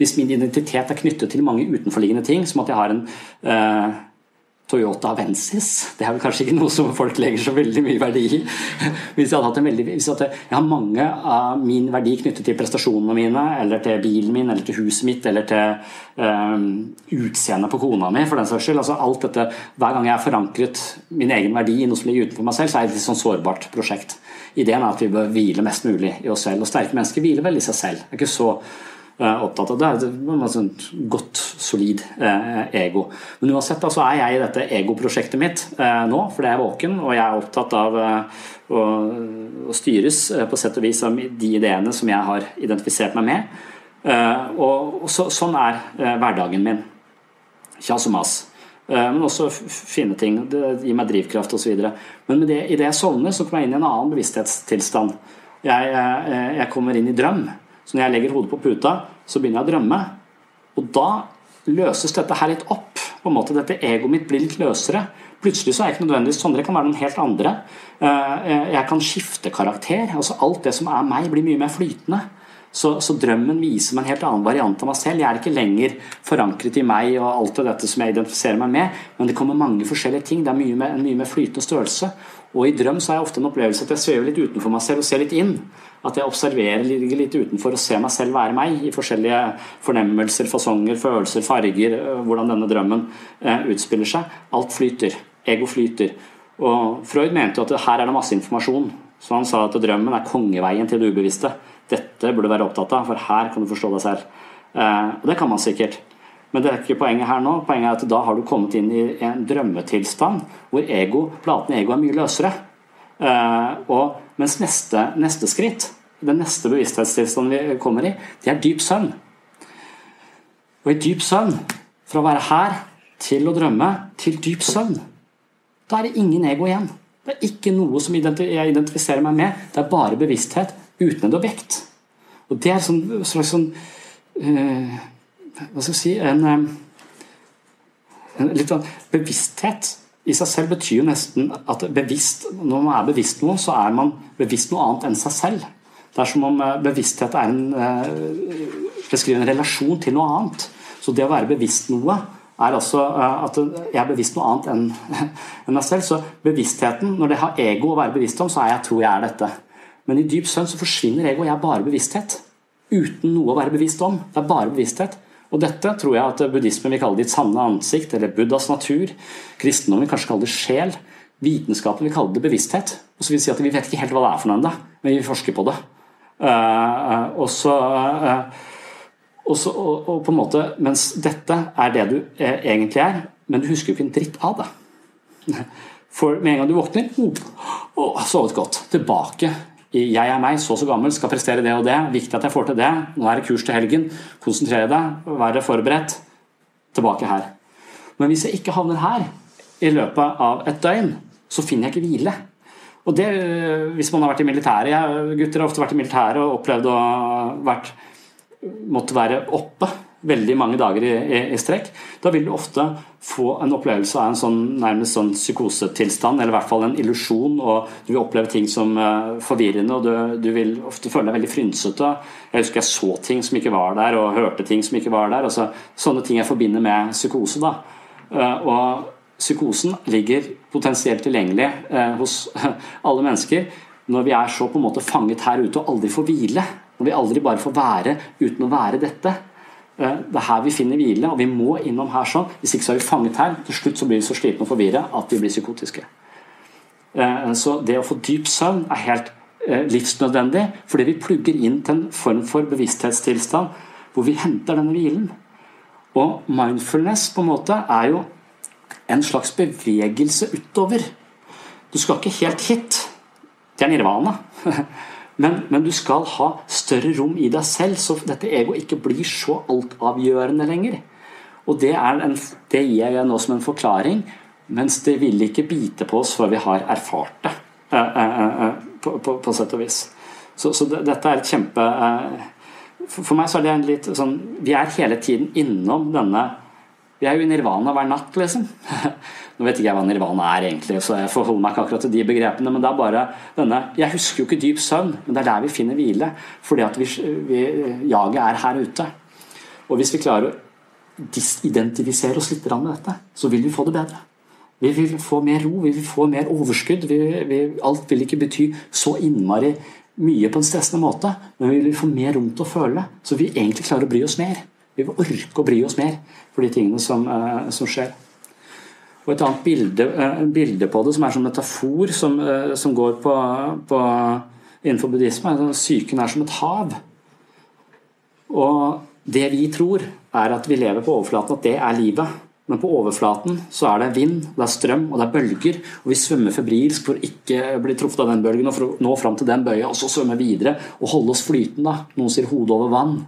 Hvis min identitet er knyttet til mange utenforliggende ting, som at jeg har en uh, Toyota Avensis. Det er vel kanskje ikke noe som folk legger så veldig mye verdi i. Hvis jeg hadde hatt en veldig, hvis jeg, hadde, jeg har mange av min verdi knyttet til prestasjonene mine, eller til bilen min, eller til huset mitt, eller til um, utseendet på kona mi, for den saks skyld. Altså alt dette, Hver gang jeg har forankret min egen verdi i noe som ligger utenfor meg selv, så er det et sånn sårbart prosjekt. Ideen er at vi bør hvile mest mulig i oss selv. Og sterke mennesker hviler vel i seg selv. Det er ikke så opptatt av det. Det er et sånt godt, solid eh, ego. Men uansett så er jeg i dette egoprosjektet mitt eh, nå, fordi jeg er våken og jeg er opptatt av eh, å, styres på sett og vis av de ideene som jeg har identifisert meg med. Og, og så, sånn er hverdagen min. Kjas og mas. Men også fine ting. Det gir meg drivkraft osv. Men med det, idet jeg sovner, så kommer jeg inn i en annen bevissthetstilstand. Jeg, jeg kommer inn i drøm. Så når jeg legger hodet på puta, så begynner jeg å drømme. Og da løses dette her litt opp. på en måte Dette egoet mitt blir litt løsere. Plutselig så er jeg ikke nødvendigvis sånn, det kan være noen helt andre. Eh, jeg kan skifte karakter. altså Alt det som er meg, blir mye mer flytende. Så, så, drømmen viser meg en helt annen variant av meg selv. Jeg er ikke lenger forankret i meg og alt det dette som jeg identifiserer meg med, men det kommer mange forskjellige ting. Det er mye mer, en mye mer flytende størrelse. Og i drøm så har jeg ofte en opplevelse at jeg svever litt utenfor meg selv og ser litt inn. At jeg observerer ligger litt utenfor og ser meg selv være meg i forskjellige fornemmelser, fasonger, følelser, farger, hvordan denne drømmen utspiller seg. Alt flyter. Ego flyter. Og Freud mente jo at her er det masse informasjon. Så han sa at drømmen er kongeveien til det ubevisste. Dette burde du være opptatt av, for her kan du forstå deg selv. Og det kan man sikkert. Men det er ikke poenget her nå. Poenget er at da har du kommet inn i en drømmetilstand hvor ego, platene ego er mye løsere. Og, mens neste, neste skritt, den neste bevissthetstilstanden vi kommer i, det er dyp søvn. Og i dyp søvn, fra å være her til å drømme, til dyp søvn, da er det ingen ego igjen. Det er ikke noe som jeg identifiserer meg med. Det er bare bevissthet uten et objekt. Og det er sånn, slags sånn uh, Hva skal jeg si en, uh, en litt sånn Bevissthet i seg selv betyr jo nesten at bevisst, når man er bevisst noe, så er man bevisst noe annet enn seg selv. Det er som om uh, bevissthet er en, beskriver en relasjon til noe annet. Så det å være bevisst noe er også at jeg er bevisst noe annet enn, (laughs) enn meg selv. Så bevisstheten, når det har ego å være bevisst om, så er jeg tror jeg er dette. Men i dyp søvn så forsvinner ego, jeg er bare bevissthet. Uten noe å være bevisst om. Det er bare bevissthet. Og dette tror jeg at buddhismen vil kalle ditt sanne ansikt, eller Buddhas natur. Kristendommen vil kanskje kalle det sjel. Vitenskapen vil kalle det bevissthet. Og så vil si at Vi vet ikke helt hva det er for noe ennå, men vi forsker på det. Uh, og så uh, og, så, og, og, på en måte, Mens dette er det du eh, egentlig er, men du husker jo ikke en dritt av det. (laughs) For med en gang du våkner oh, sovet godt. Tilbake jeg er meg, så og så gammel, skal prestere det og det. Viktig at jeg får til det. Nå er det kurs til helgen. Konsentrere deg, være forberedt. Tilbake her. Men hvis jeg ikke havner her i løpet av et døgn, så finner jeg ikke hvile. Og det, Hvis man har vært i militæret Gutter har ofte vært i militæret og opplevd å vært, måtte være oppe veldig mange dager i, i, i, strekk, da vil du ofte få en opplevelse av en sånn, nærmest sånn psykosetilstand, eller i hvert fall en illusjon, og du vil oppleve ting som uh, forvirrende, og du, du, vil ofte føle deg veldig frynsete. Jeg husker jeg så ting som ikke var der, og hørte ting som ikke var der. Altså, sånne ting jeg forbinder med psykose. da. Uh, og psykosen ligger potensielt tilgjengelig uh, hos (laughs) alle mennesker når vi er så på en måte fanget her ute og aldri får hvile. Når vi aldri bare får være uten å være dette. Eh, det er her vi finner hvile, og vi må innom her sånn. Hvis ikke så er vi fanget her. Til slutt så blir vi så slitne og forvirra at vi blir psykotiske. Eh, så det å få dyp søvn er helt eh, livsnødvendig, fordi vi plugger inn til en form for bevissthetstilstand hvor vi henter denne hvilen. Og mindfulness på en måte er jo en slags bevegelse utover. Du skal ikke helt hit. Det er nirvana. (laughs) Men, men, du skal ha større rom i deg selv, så dette egoet ikke blir så altavgjørende lenger. Og det, en, det, gir jeg nå som en forklaring, mens det vil ikke bite på oss før vi har erfart det. Eh, eh, eh, på, på, på sett og vis. Så, så det, dette er et kjempe for, for meg så er det en litt sånn Vi er hele tiden innom denne Vi er jo i nirvana hver natt, liksom. (laughs) Nå vet ikke jeg hva nirvana er egentlig, så jeg forholder meg ikke akkurat til de begrepene. Men det er bare denne Jeg husker jo ikke dyp søvn, men det er der vi finner hvile. Fordi at vi, vi, jaget er her ute. Og hvis vi klarer å disidentifisere oss litt med dette, så vil vi få det bedre. Vi vil få mer ro, vi vil få mer overskudd. Vi, vi, alt vil ikke bety så innmari mye på en stressende måte, men vi vil få mer rom til å føle, så vi egentlig klarer å bry oss mer. Vi vil orke å bry oss mer for de tingene som, uh, som skjer. Og et annet bilde, eh, bilde, på det som er som metafor som, eh, som går på, på, innenfor buddhisme, er at psyken er som et hav. Og det vi tror, er at vi lever på overflaten, at det er livet. Men på overflaten så er det vind, det er strøm og det er bølger. Og vi svømmer febrilsk for ikke å bli truffet av den bølgen og for å nå fram til den bøya, og så svømme videre og holde oss flytende. Noen sier hodet over vann.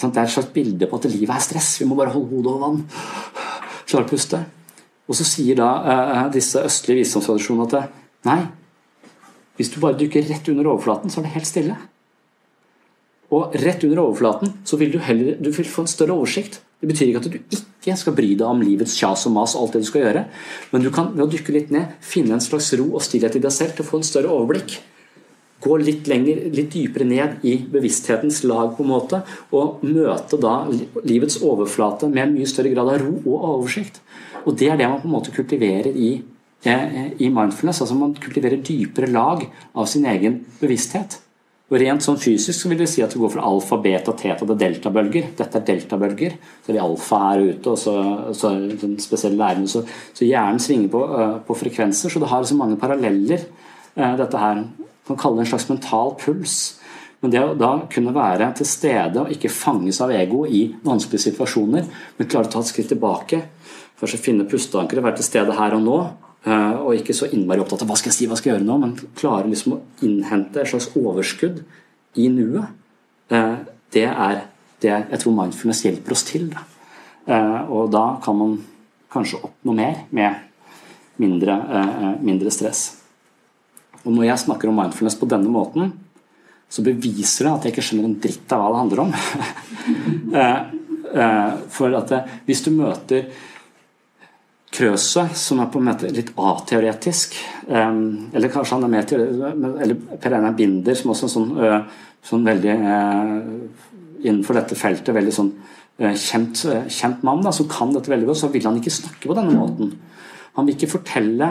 Det er et slags bilde på at livet er stress. Vi må bare holde hodet over vann. Klare å puste. Og så sier da eh, disse østlige visdomstradisjonene at eh, nei, hvis du bare dykker rett under overflaten, så er det helt stille. Og rett under overflaten så vil du heller du vil få en større oversikt. Det betyr ikke at du ikke skal bry deg om livets kjas og mas og alt det du skal gjøre, men du kan ved å dykke litt ned finne en slags ro og stillhet i deg selv til å få en større overblikk. Gå litt lenger, litt dypere ned i bevissthetens lag på en måte, og møte da livets overflate med en mye større grad av ro og oversikt. Og det er det man på en måte kultiverer i, eh, i mindfulness. altså Man kultiverer dypere lag av sin egen bevissthet. Og Rent sånn fysisk så vil det si at du går fra alfa, beta, teta til deltabølger. Dette er deltabølger. Så er det alfa her ute, og så, så den spesielle læren. Så, så, hjernen svinger på, uh, på, frekvenser, så det har så mange paralleller. Uh, dette her kan kalle det en slags mental puls. Men det å da kunne være til stede og ikke fanges av ego i vanskelige situasjoner, men klare å ta et skritt tilbake, først finne pusteankeret, være til stede her og nå, Eh, og ikke så innmari opptatt av hva skal jeg si, hva skal jeg gjøre nå, men klare liksom å innhente et slags overskudd i nuet. Eh, det er det jeg tror mindfulness hjelper oss til. Eh, og da kan man kanskje oppnå mer med mindre, mindre stress. Og når jeg snakker om mindfulness på denne måten, så beviser det at jeg ikke skjønner en dritt av hva det handler om. (laughs) For at hvis du møter Krøse, som er på en måte litt ateoretisk. Eller kanskje han er mer Eller Per Einar Binder, som også er sånn, sånn veldig Innenfor dette feltet veldig sånn kjent, kjent, mann da, som kan dette veldig godt, så vil han ikke snakke på denne måten. Han vil ikke fortelle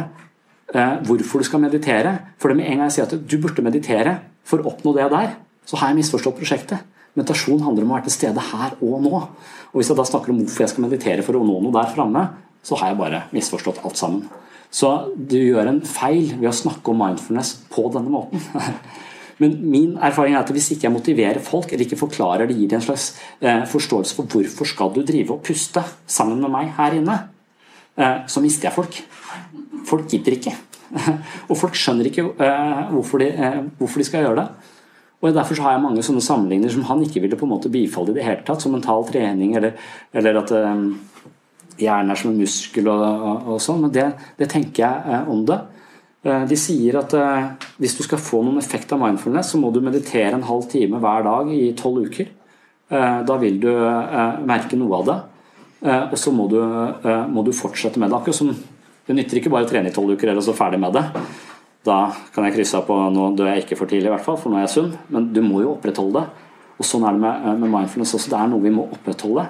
hvorfor du skal meditere. For med en gang jeg sier at du burde meditere for å oppnå det der, så har jeg misforstått prosjektet. Meditasjon handler om å være til stede her og nå. Og Hvis jeg da snakker om hvorfor jeg skal meditere for å nå noe der framme, så har jeg bare misforstått alt sammen. Så du gjør en feil ved å snakke om mindfulness på denne måten. (laughs) Men min erfaring er at hvis ikke jeg motiverer folk, eller ikke forklarer det, gir en slags eh, forståelse for hvorfor skal du drive og puste sammen med meg her inne, eh, så mister jeg folk. Folk gidder ikke. og folk skjønner ikke eh, hvorfor de, eh, hvorfor, de, skal gjøre det. Og Derfor har jeg mange sånne sammenligninger som han ikke ville på en måte bifalle i det hele tatt, som mental trening, eller, eller at eh, hjernen er som en muskel og, og, og sånn, men det, det, tenker jeg om det. De sier at hvis du skal få noen effekt av mindfulness, så må du meditere en halv time hver dag i tolv uker. Da vil du merke noe av det. Og så må du, må du fortsette med det. Akkurat som Det nytter ikke bare å trene i tolv uker eller så ferdig med det. Da kan jeg krysse av på nå dør jeg ikke for tidlig, i hvert fall, for nå er jeg sunn. Men du må jo opprettholde det. Og Sånn er det med, med mindfulness også. Det er noe vi må opprettholde.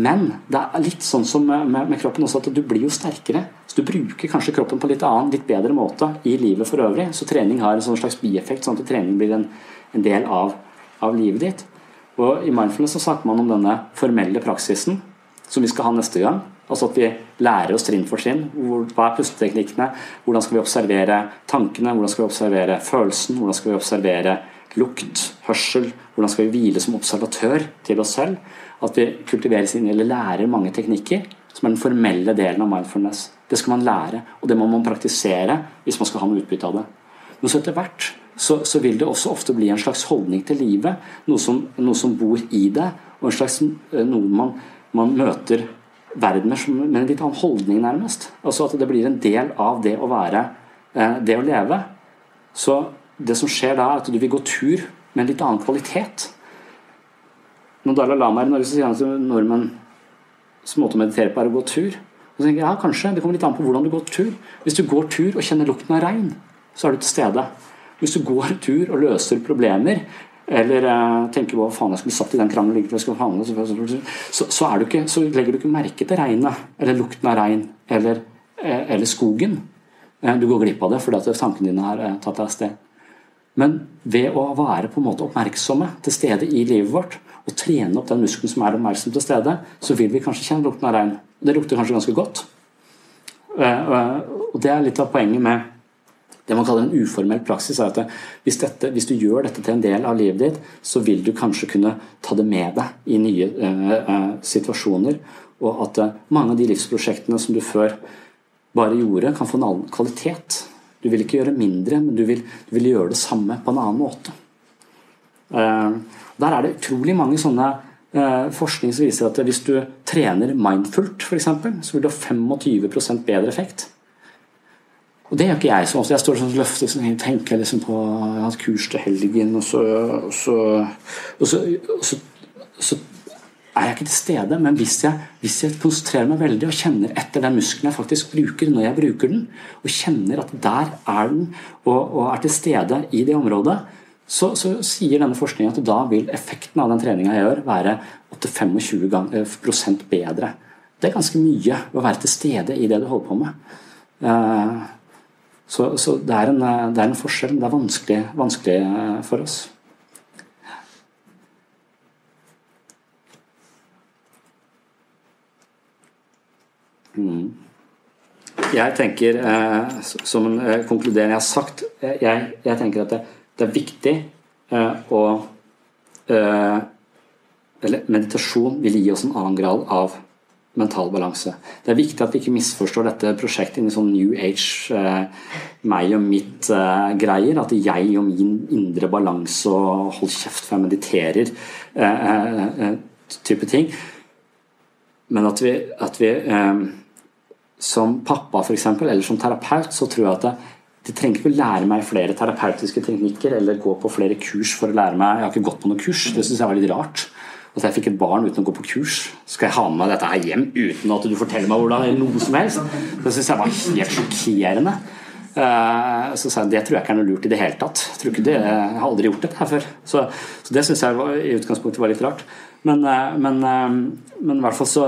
Men det er litt sånn som med, med, kroppen også, at du blir jo sterkere. Så du bruker kanskje kroppen på litt annen, litt bedre måte i livet for øvrig. Så trening har en sånn slags bieffekt, sånn at trening blir en, en del av, av, livet ditt. Og I mindfulness så snakker man om denne formelle praksisen som vi skal ha neste gang. Altså at vi lærer oss trinn for trinn. Hva er pusteteknikkene? Hvordan skal vi observere tankene? Hvordan skal vi observere følelsen? Hvordan skal vi observere lukt, hørsel? Hvordan skal vi hvile som observatør til oss selv? at vi kultiveres inn eller lærer mange teknikker som er den formelle delen av mindfulness. Det skal man lære, og det må man praktisere hvis man skal ha noe utbytte av det. Men så etter hvert så, så, vil det også ofte bli en slags holdning til livet, noe som, noe som bor i det, og en slags eh, noe man, man møter verden med, en litt annen holdning, nærmest. Altså at det blir en del av det å være, eh, det å leve. Så det som skjer da, er at du vil gå tur med en litt annen kvalitet. Når Dalai Lama er i Norge, så sier han at nordmenns måte å meditere på er å gå tur. Så tenker jeg, ja, kanskje, Det kommer litt an på hvordan du går tur. Hvis du går tur og kjenner lukten av regn, så er du til stede. Hvis du går tur og løser problemer, eller uh, tenker på hva faen jeg skulle satt i den krangelen, så, så, så, legger du ikke merke til regnet, eller lukten av regn, eller, eh, eller skogen. Eh, du går glipp av det fordi at tankene dine har tatt deg av sted. Men ved å være på en måte oppmerksomme til stede i livet vårt, og trene opp den muskelen som er oppmerksom til stede, så vil vi kanskje kjenne lukten av regn. Det lukter kanskje ganske godt. Og Det er litt av poenget med det man kaller en uformell praksis. er at hvis, dette, hvis, du gjør dette til en del av livet ditt, så vil du kanskje kunne ta det med deg i nye uh, uh, situasjoner. Og at uh, mange av de livsprosjektene som du før bare gjorde, kan få en annen kvalitet. Du vil ikke gjøre mindre, men du vil, du vil gjøre det samme på en annen måte. Der er det utrolig mange sånne forskning som viser at hvis du trener mindfullt, f.eks., så vil du ha 25% bedre effekt. Og Det gjør ikke jeg. så ofte. Jeg står sånn løfter så tenker liksom på Jeg har hatt kurs til helgen, og så, og så, og så, og så, så er jeg ikke til stede. Men hvis jeg, hvis jeg, konsentrerer meg veldig og kjenner etter den muskelen jeg faktisk bruker når jeg bruker den, og kjenner at der er den, og, og er til stede i det området, så, så sier denne forskningen at da vil effekten av den treninga jeg gjør, være 8-25 eh, bedre. Det er ganske mye å være til stede i det du holder på med. Så, så det, er en, det, er en, forskjell. Det er vanskelig, vanskelig for oss. Mm. Jeg tenker, eh, som en eh, konkludering jeg har sagt, eh, jeg, jeg tenker at det, det er viktig eh, å eh, Eller meditasjon vil gi oss en annen grad av mental balanse. Det er viktig at vi ikke misforstår dette prosjektet inni sånn New Age, eh, meg og mitt-greier. at jeg og min indre balanse og hold kjeft for jeg mediterer, type ting. Men at vi, at vi som pappa for eksempel, eller som terapeut, så tror jeg at det, de trenger ikke å lære meg flere terapeutiske teknikker eller gå på flere kurs for å lære meg Jeg har ikke gått på noe kurs. Det syns jeg var litt rart. At jeg fikk et barn uten å gå på kurs. Skal jeg ha med meg dette her hjem uten at du forteller meg hvordan eller noe som helst? Det syns jeg var helt sjokkerende. Uh, så sa jeg det tror jeg ikke er noe lurt i det hele tatt. Jeg, det, jeg har aldri gjort dette her før. Så, så det syns jeg var, i utgangspunktet var litt rart. Men, uh, men, uh, men i hvert fall så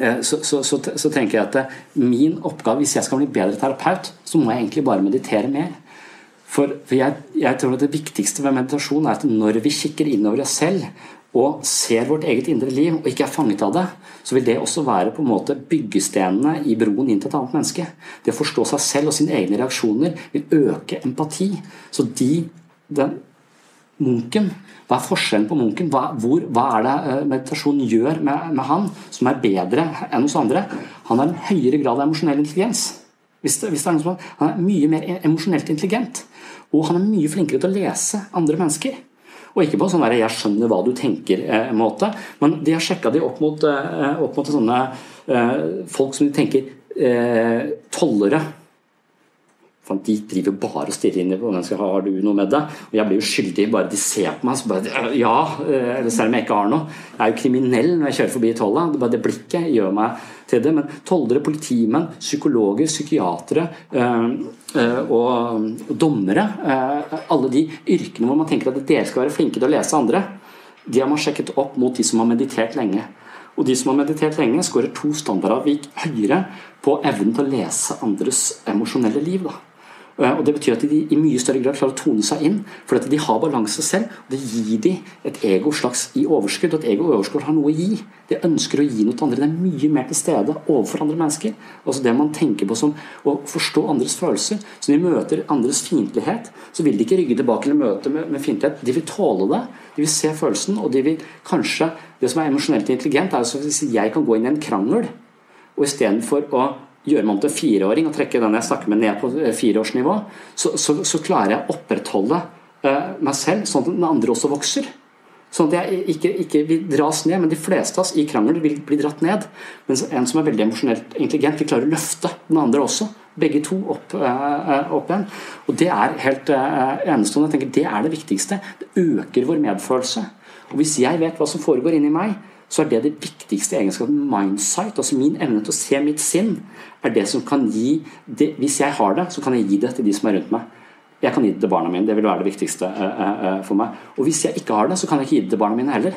Eh, så, så, så, tenker jeg at eh, min oppgave, hvis jeg skal bli bedre terapeut, så må jeg egentlig bare meditere mer. For, for jeg, jeg, tror at det viktigste ved meditasjon er at når vi kikker innover oss selv og ser vårt eget indre liv og ikke er fanget av det, så vil det også være på en måte byggestenene i broen inn til et annet menneske. Det å forstå seg selv og sine egne reaksjoner vil øke empati. Så de, den munken hva er forskjellen på munken? Hva, hvor, hva er det eh, meditasjonen gjør med, med, han som er bedre enn hos andre? Han har en høyere grad av emosjonell intelligens. Hvis det, hvis det er noe som, han er mye mer emosjonelt intelligent. Og han er mye flinkere til å lese andre mennesker. Og ikke på sånn der 'jeg skjønner hva du tenker'-måte, eh, men de har sjekka de opp mot, eh, opp mot sånne eh, folk som de tenker eh, tollere de driver bare og stirrer inn i mennesker. Har du noe med det? Og jeg blir jo skyldig. Bare de ser på meg, så bare Ja. Eh, selv om jeg ikke har noe. Jeg er jo kriminell når jeg kjører forbi tollet. Det, det blikket gjør meg til det. Men toldere, politimenn, psykologer, psykiatere øh, øh, og, dommere øh, Alle de yrkene hvor man tenker at dere skal være flinke til å lese andre, de har man sjekket opp mot de som har meditert lenge. Og de som har meditert lenge, skårer to standardavvik høyere på evnen til å lese andres emosjonelle liv. da. Eh, og Det betyr at de i mye større grad klarer å tone seg inn, for at de har balanse selv. og Det gir de et ego slags i overskudd, og et ego i overskudd har noe å gi. De ønsker å gi noe til andre. Det er mye mer til stede overfor andre mennesker. Altså Det man tenker på som å forstå andres følelser. Så når de møter andres fiendtlighet, så vil de ikke rygge tilbake eller møte med, med fiendtlighet. De vil tåle det. De vil se følelsen, og de vil kanskje Det som er emosjonelt intelligent, er at hvis jeg kan gå inn i en krangel, og istedenfor å gjøre meg om til fireåring og trekke den jeg snakker med, ned på eh, fireårsnivå, så, så, så klarer jeg å opprettholde uh, meg selv sånn at den andre også vokser. Sånn at jeg ikke, ikke, vil dras ned, men de fleste av oss i krangel vil bli dratt ned. Mens en som er veldig emosjonelt intelligent, vil klare å løfte den andre også. Begge to opp, uh, opp igjen. Og det er helt enestående. Jeg tenker Det er det viktigste. Det øker vår medfølelse. Og hvis jeg vet hva som foregår inni meg, så er det det viktigste egenskapen. Mindsight, altså min evne til å se mitt sinn, er det som kan gi det, Hvis jeg har det, så kan jeg gi det til de som er rundt meg. Jeg kan gi det til barna mine. Det vil være det viktigste uh, uh, for meg. Og hvis jeg ikke har det, så kan jeg ikke gi det til barna mine heller.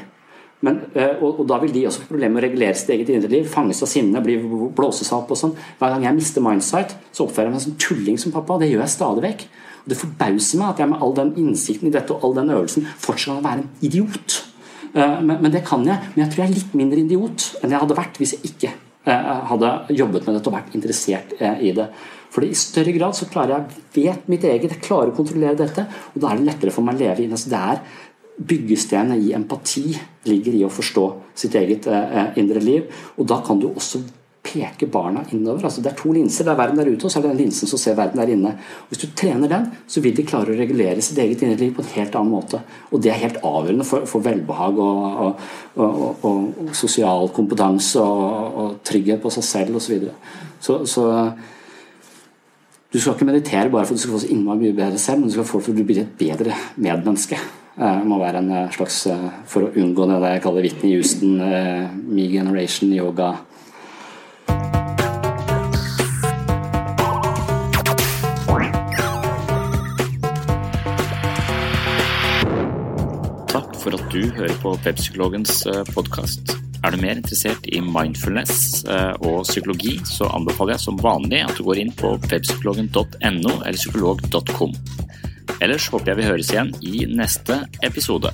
Men, og, og, da vil de også få problemer med å regulere sitt eget indre liv. Fanges av sinne, bli blåses opp og sånn. Hver gang jeg mister mindsight, så oppfører jeg meg som tulling som pappa. Det gjør jeg stadig vekk. Og det forbauser meg at jeg med all den innsikten i dette og all den øvelsen fortsatt kan være en idiot. Eh, men, det kan jeg. Men jeg tror jeg er litt mindre idiot enn jeg hadde vært hvis jeg ikke eh, hadde jobbet med dette og vært interessert eh, i det. For i større grad så klarer jeg vet mitt eget, jeg klarer å kontrollere dette, og da er det lettere for meg å leve inn. Så det er byggestenet i empati ligger i å forstå sitt eget indre liv, og da kan du også peker barna innover. Altså, det er to linser. Det er verden der ute, og så er det den linsen som ser verden der inne. Og hvis du trener den, så vil de klare å regulere sitt eget indre liv på en helt annen måte. Og det er helt avgjørende for, for velbehag og, og, og, og, sosial kompetanse og, trygghet på seg selv osv. Så, videre. så Så du skal ikke meditere bare for at du skal få så innmari mye bedre selv, men du skal få det for at du blir et bedre medmenneske. Eh, må være en eh, slags eh, For å unngå det jeg kaller Whitney Houston, me generation yoga. For at du hører på Webpsykologens podkast. Er du mer interessert i mindfulness eh, og psykologi, så anbefaler jeg som vanlig at du går inn på webpsykologen.no eller psykolog.com. Ellers håper jeg vi høres igjen i neste episode.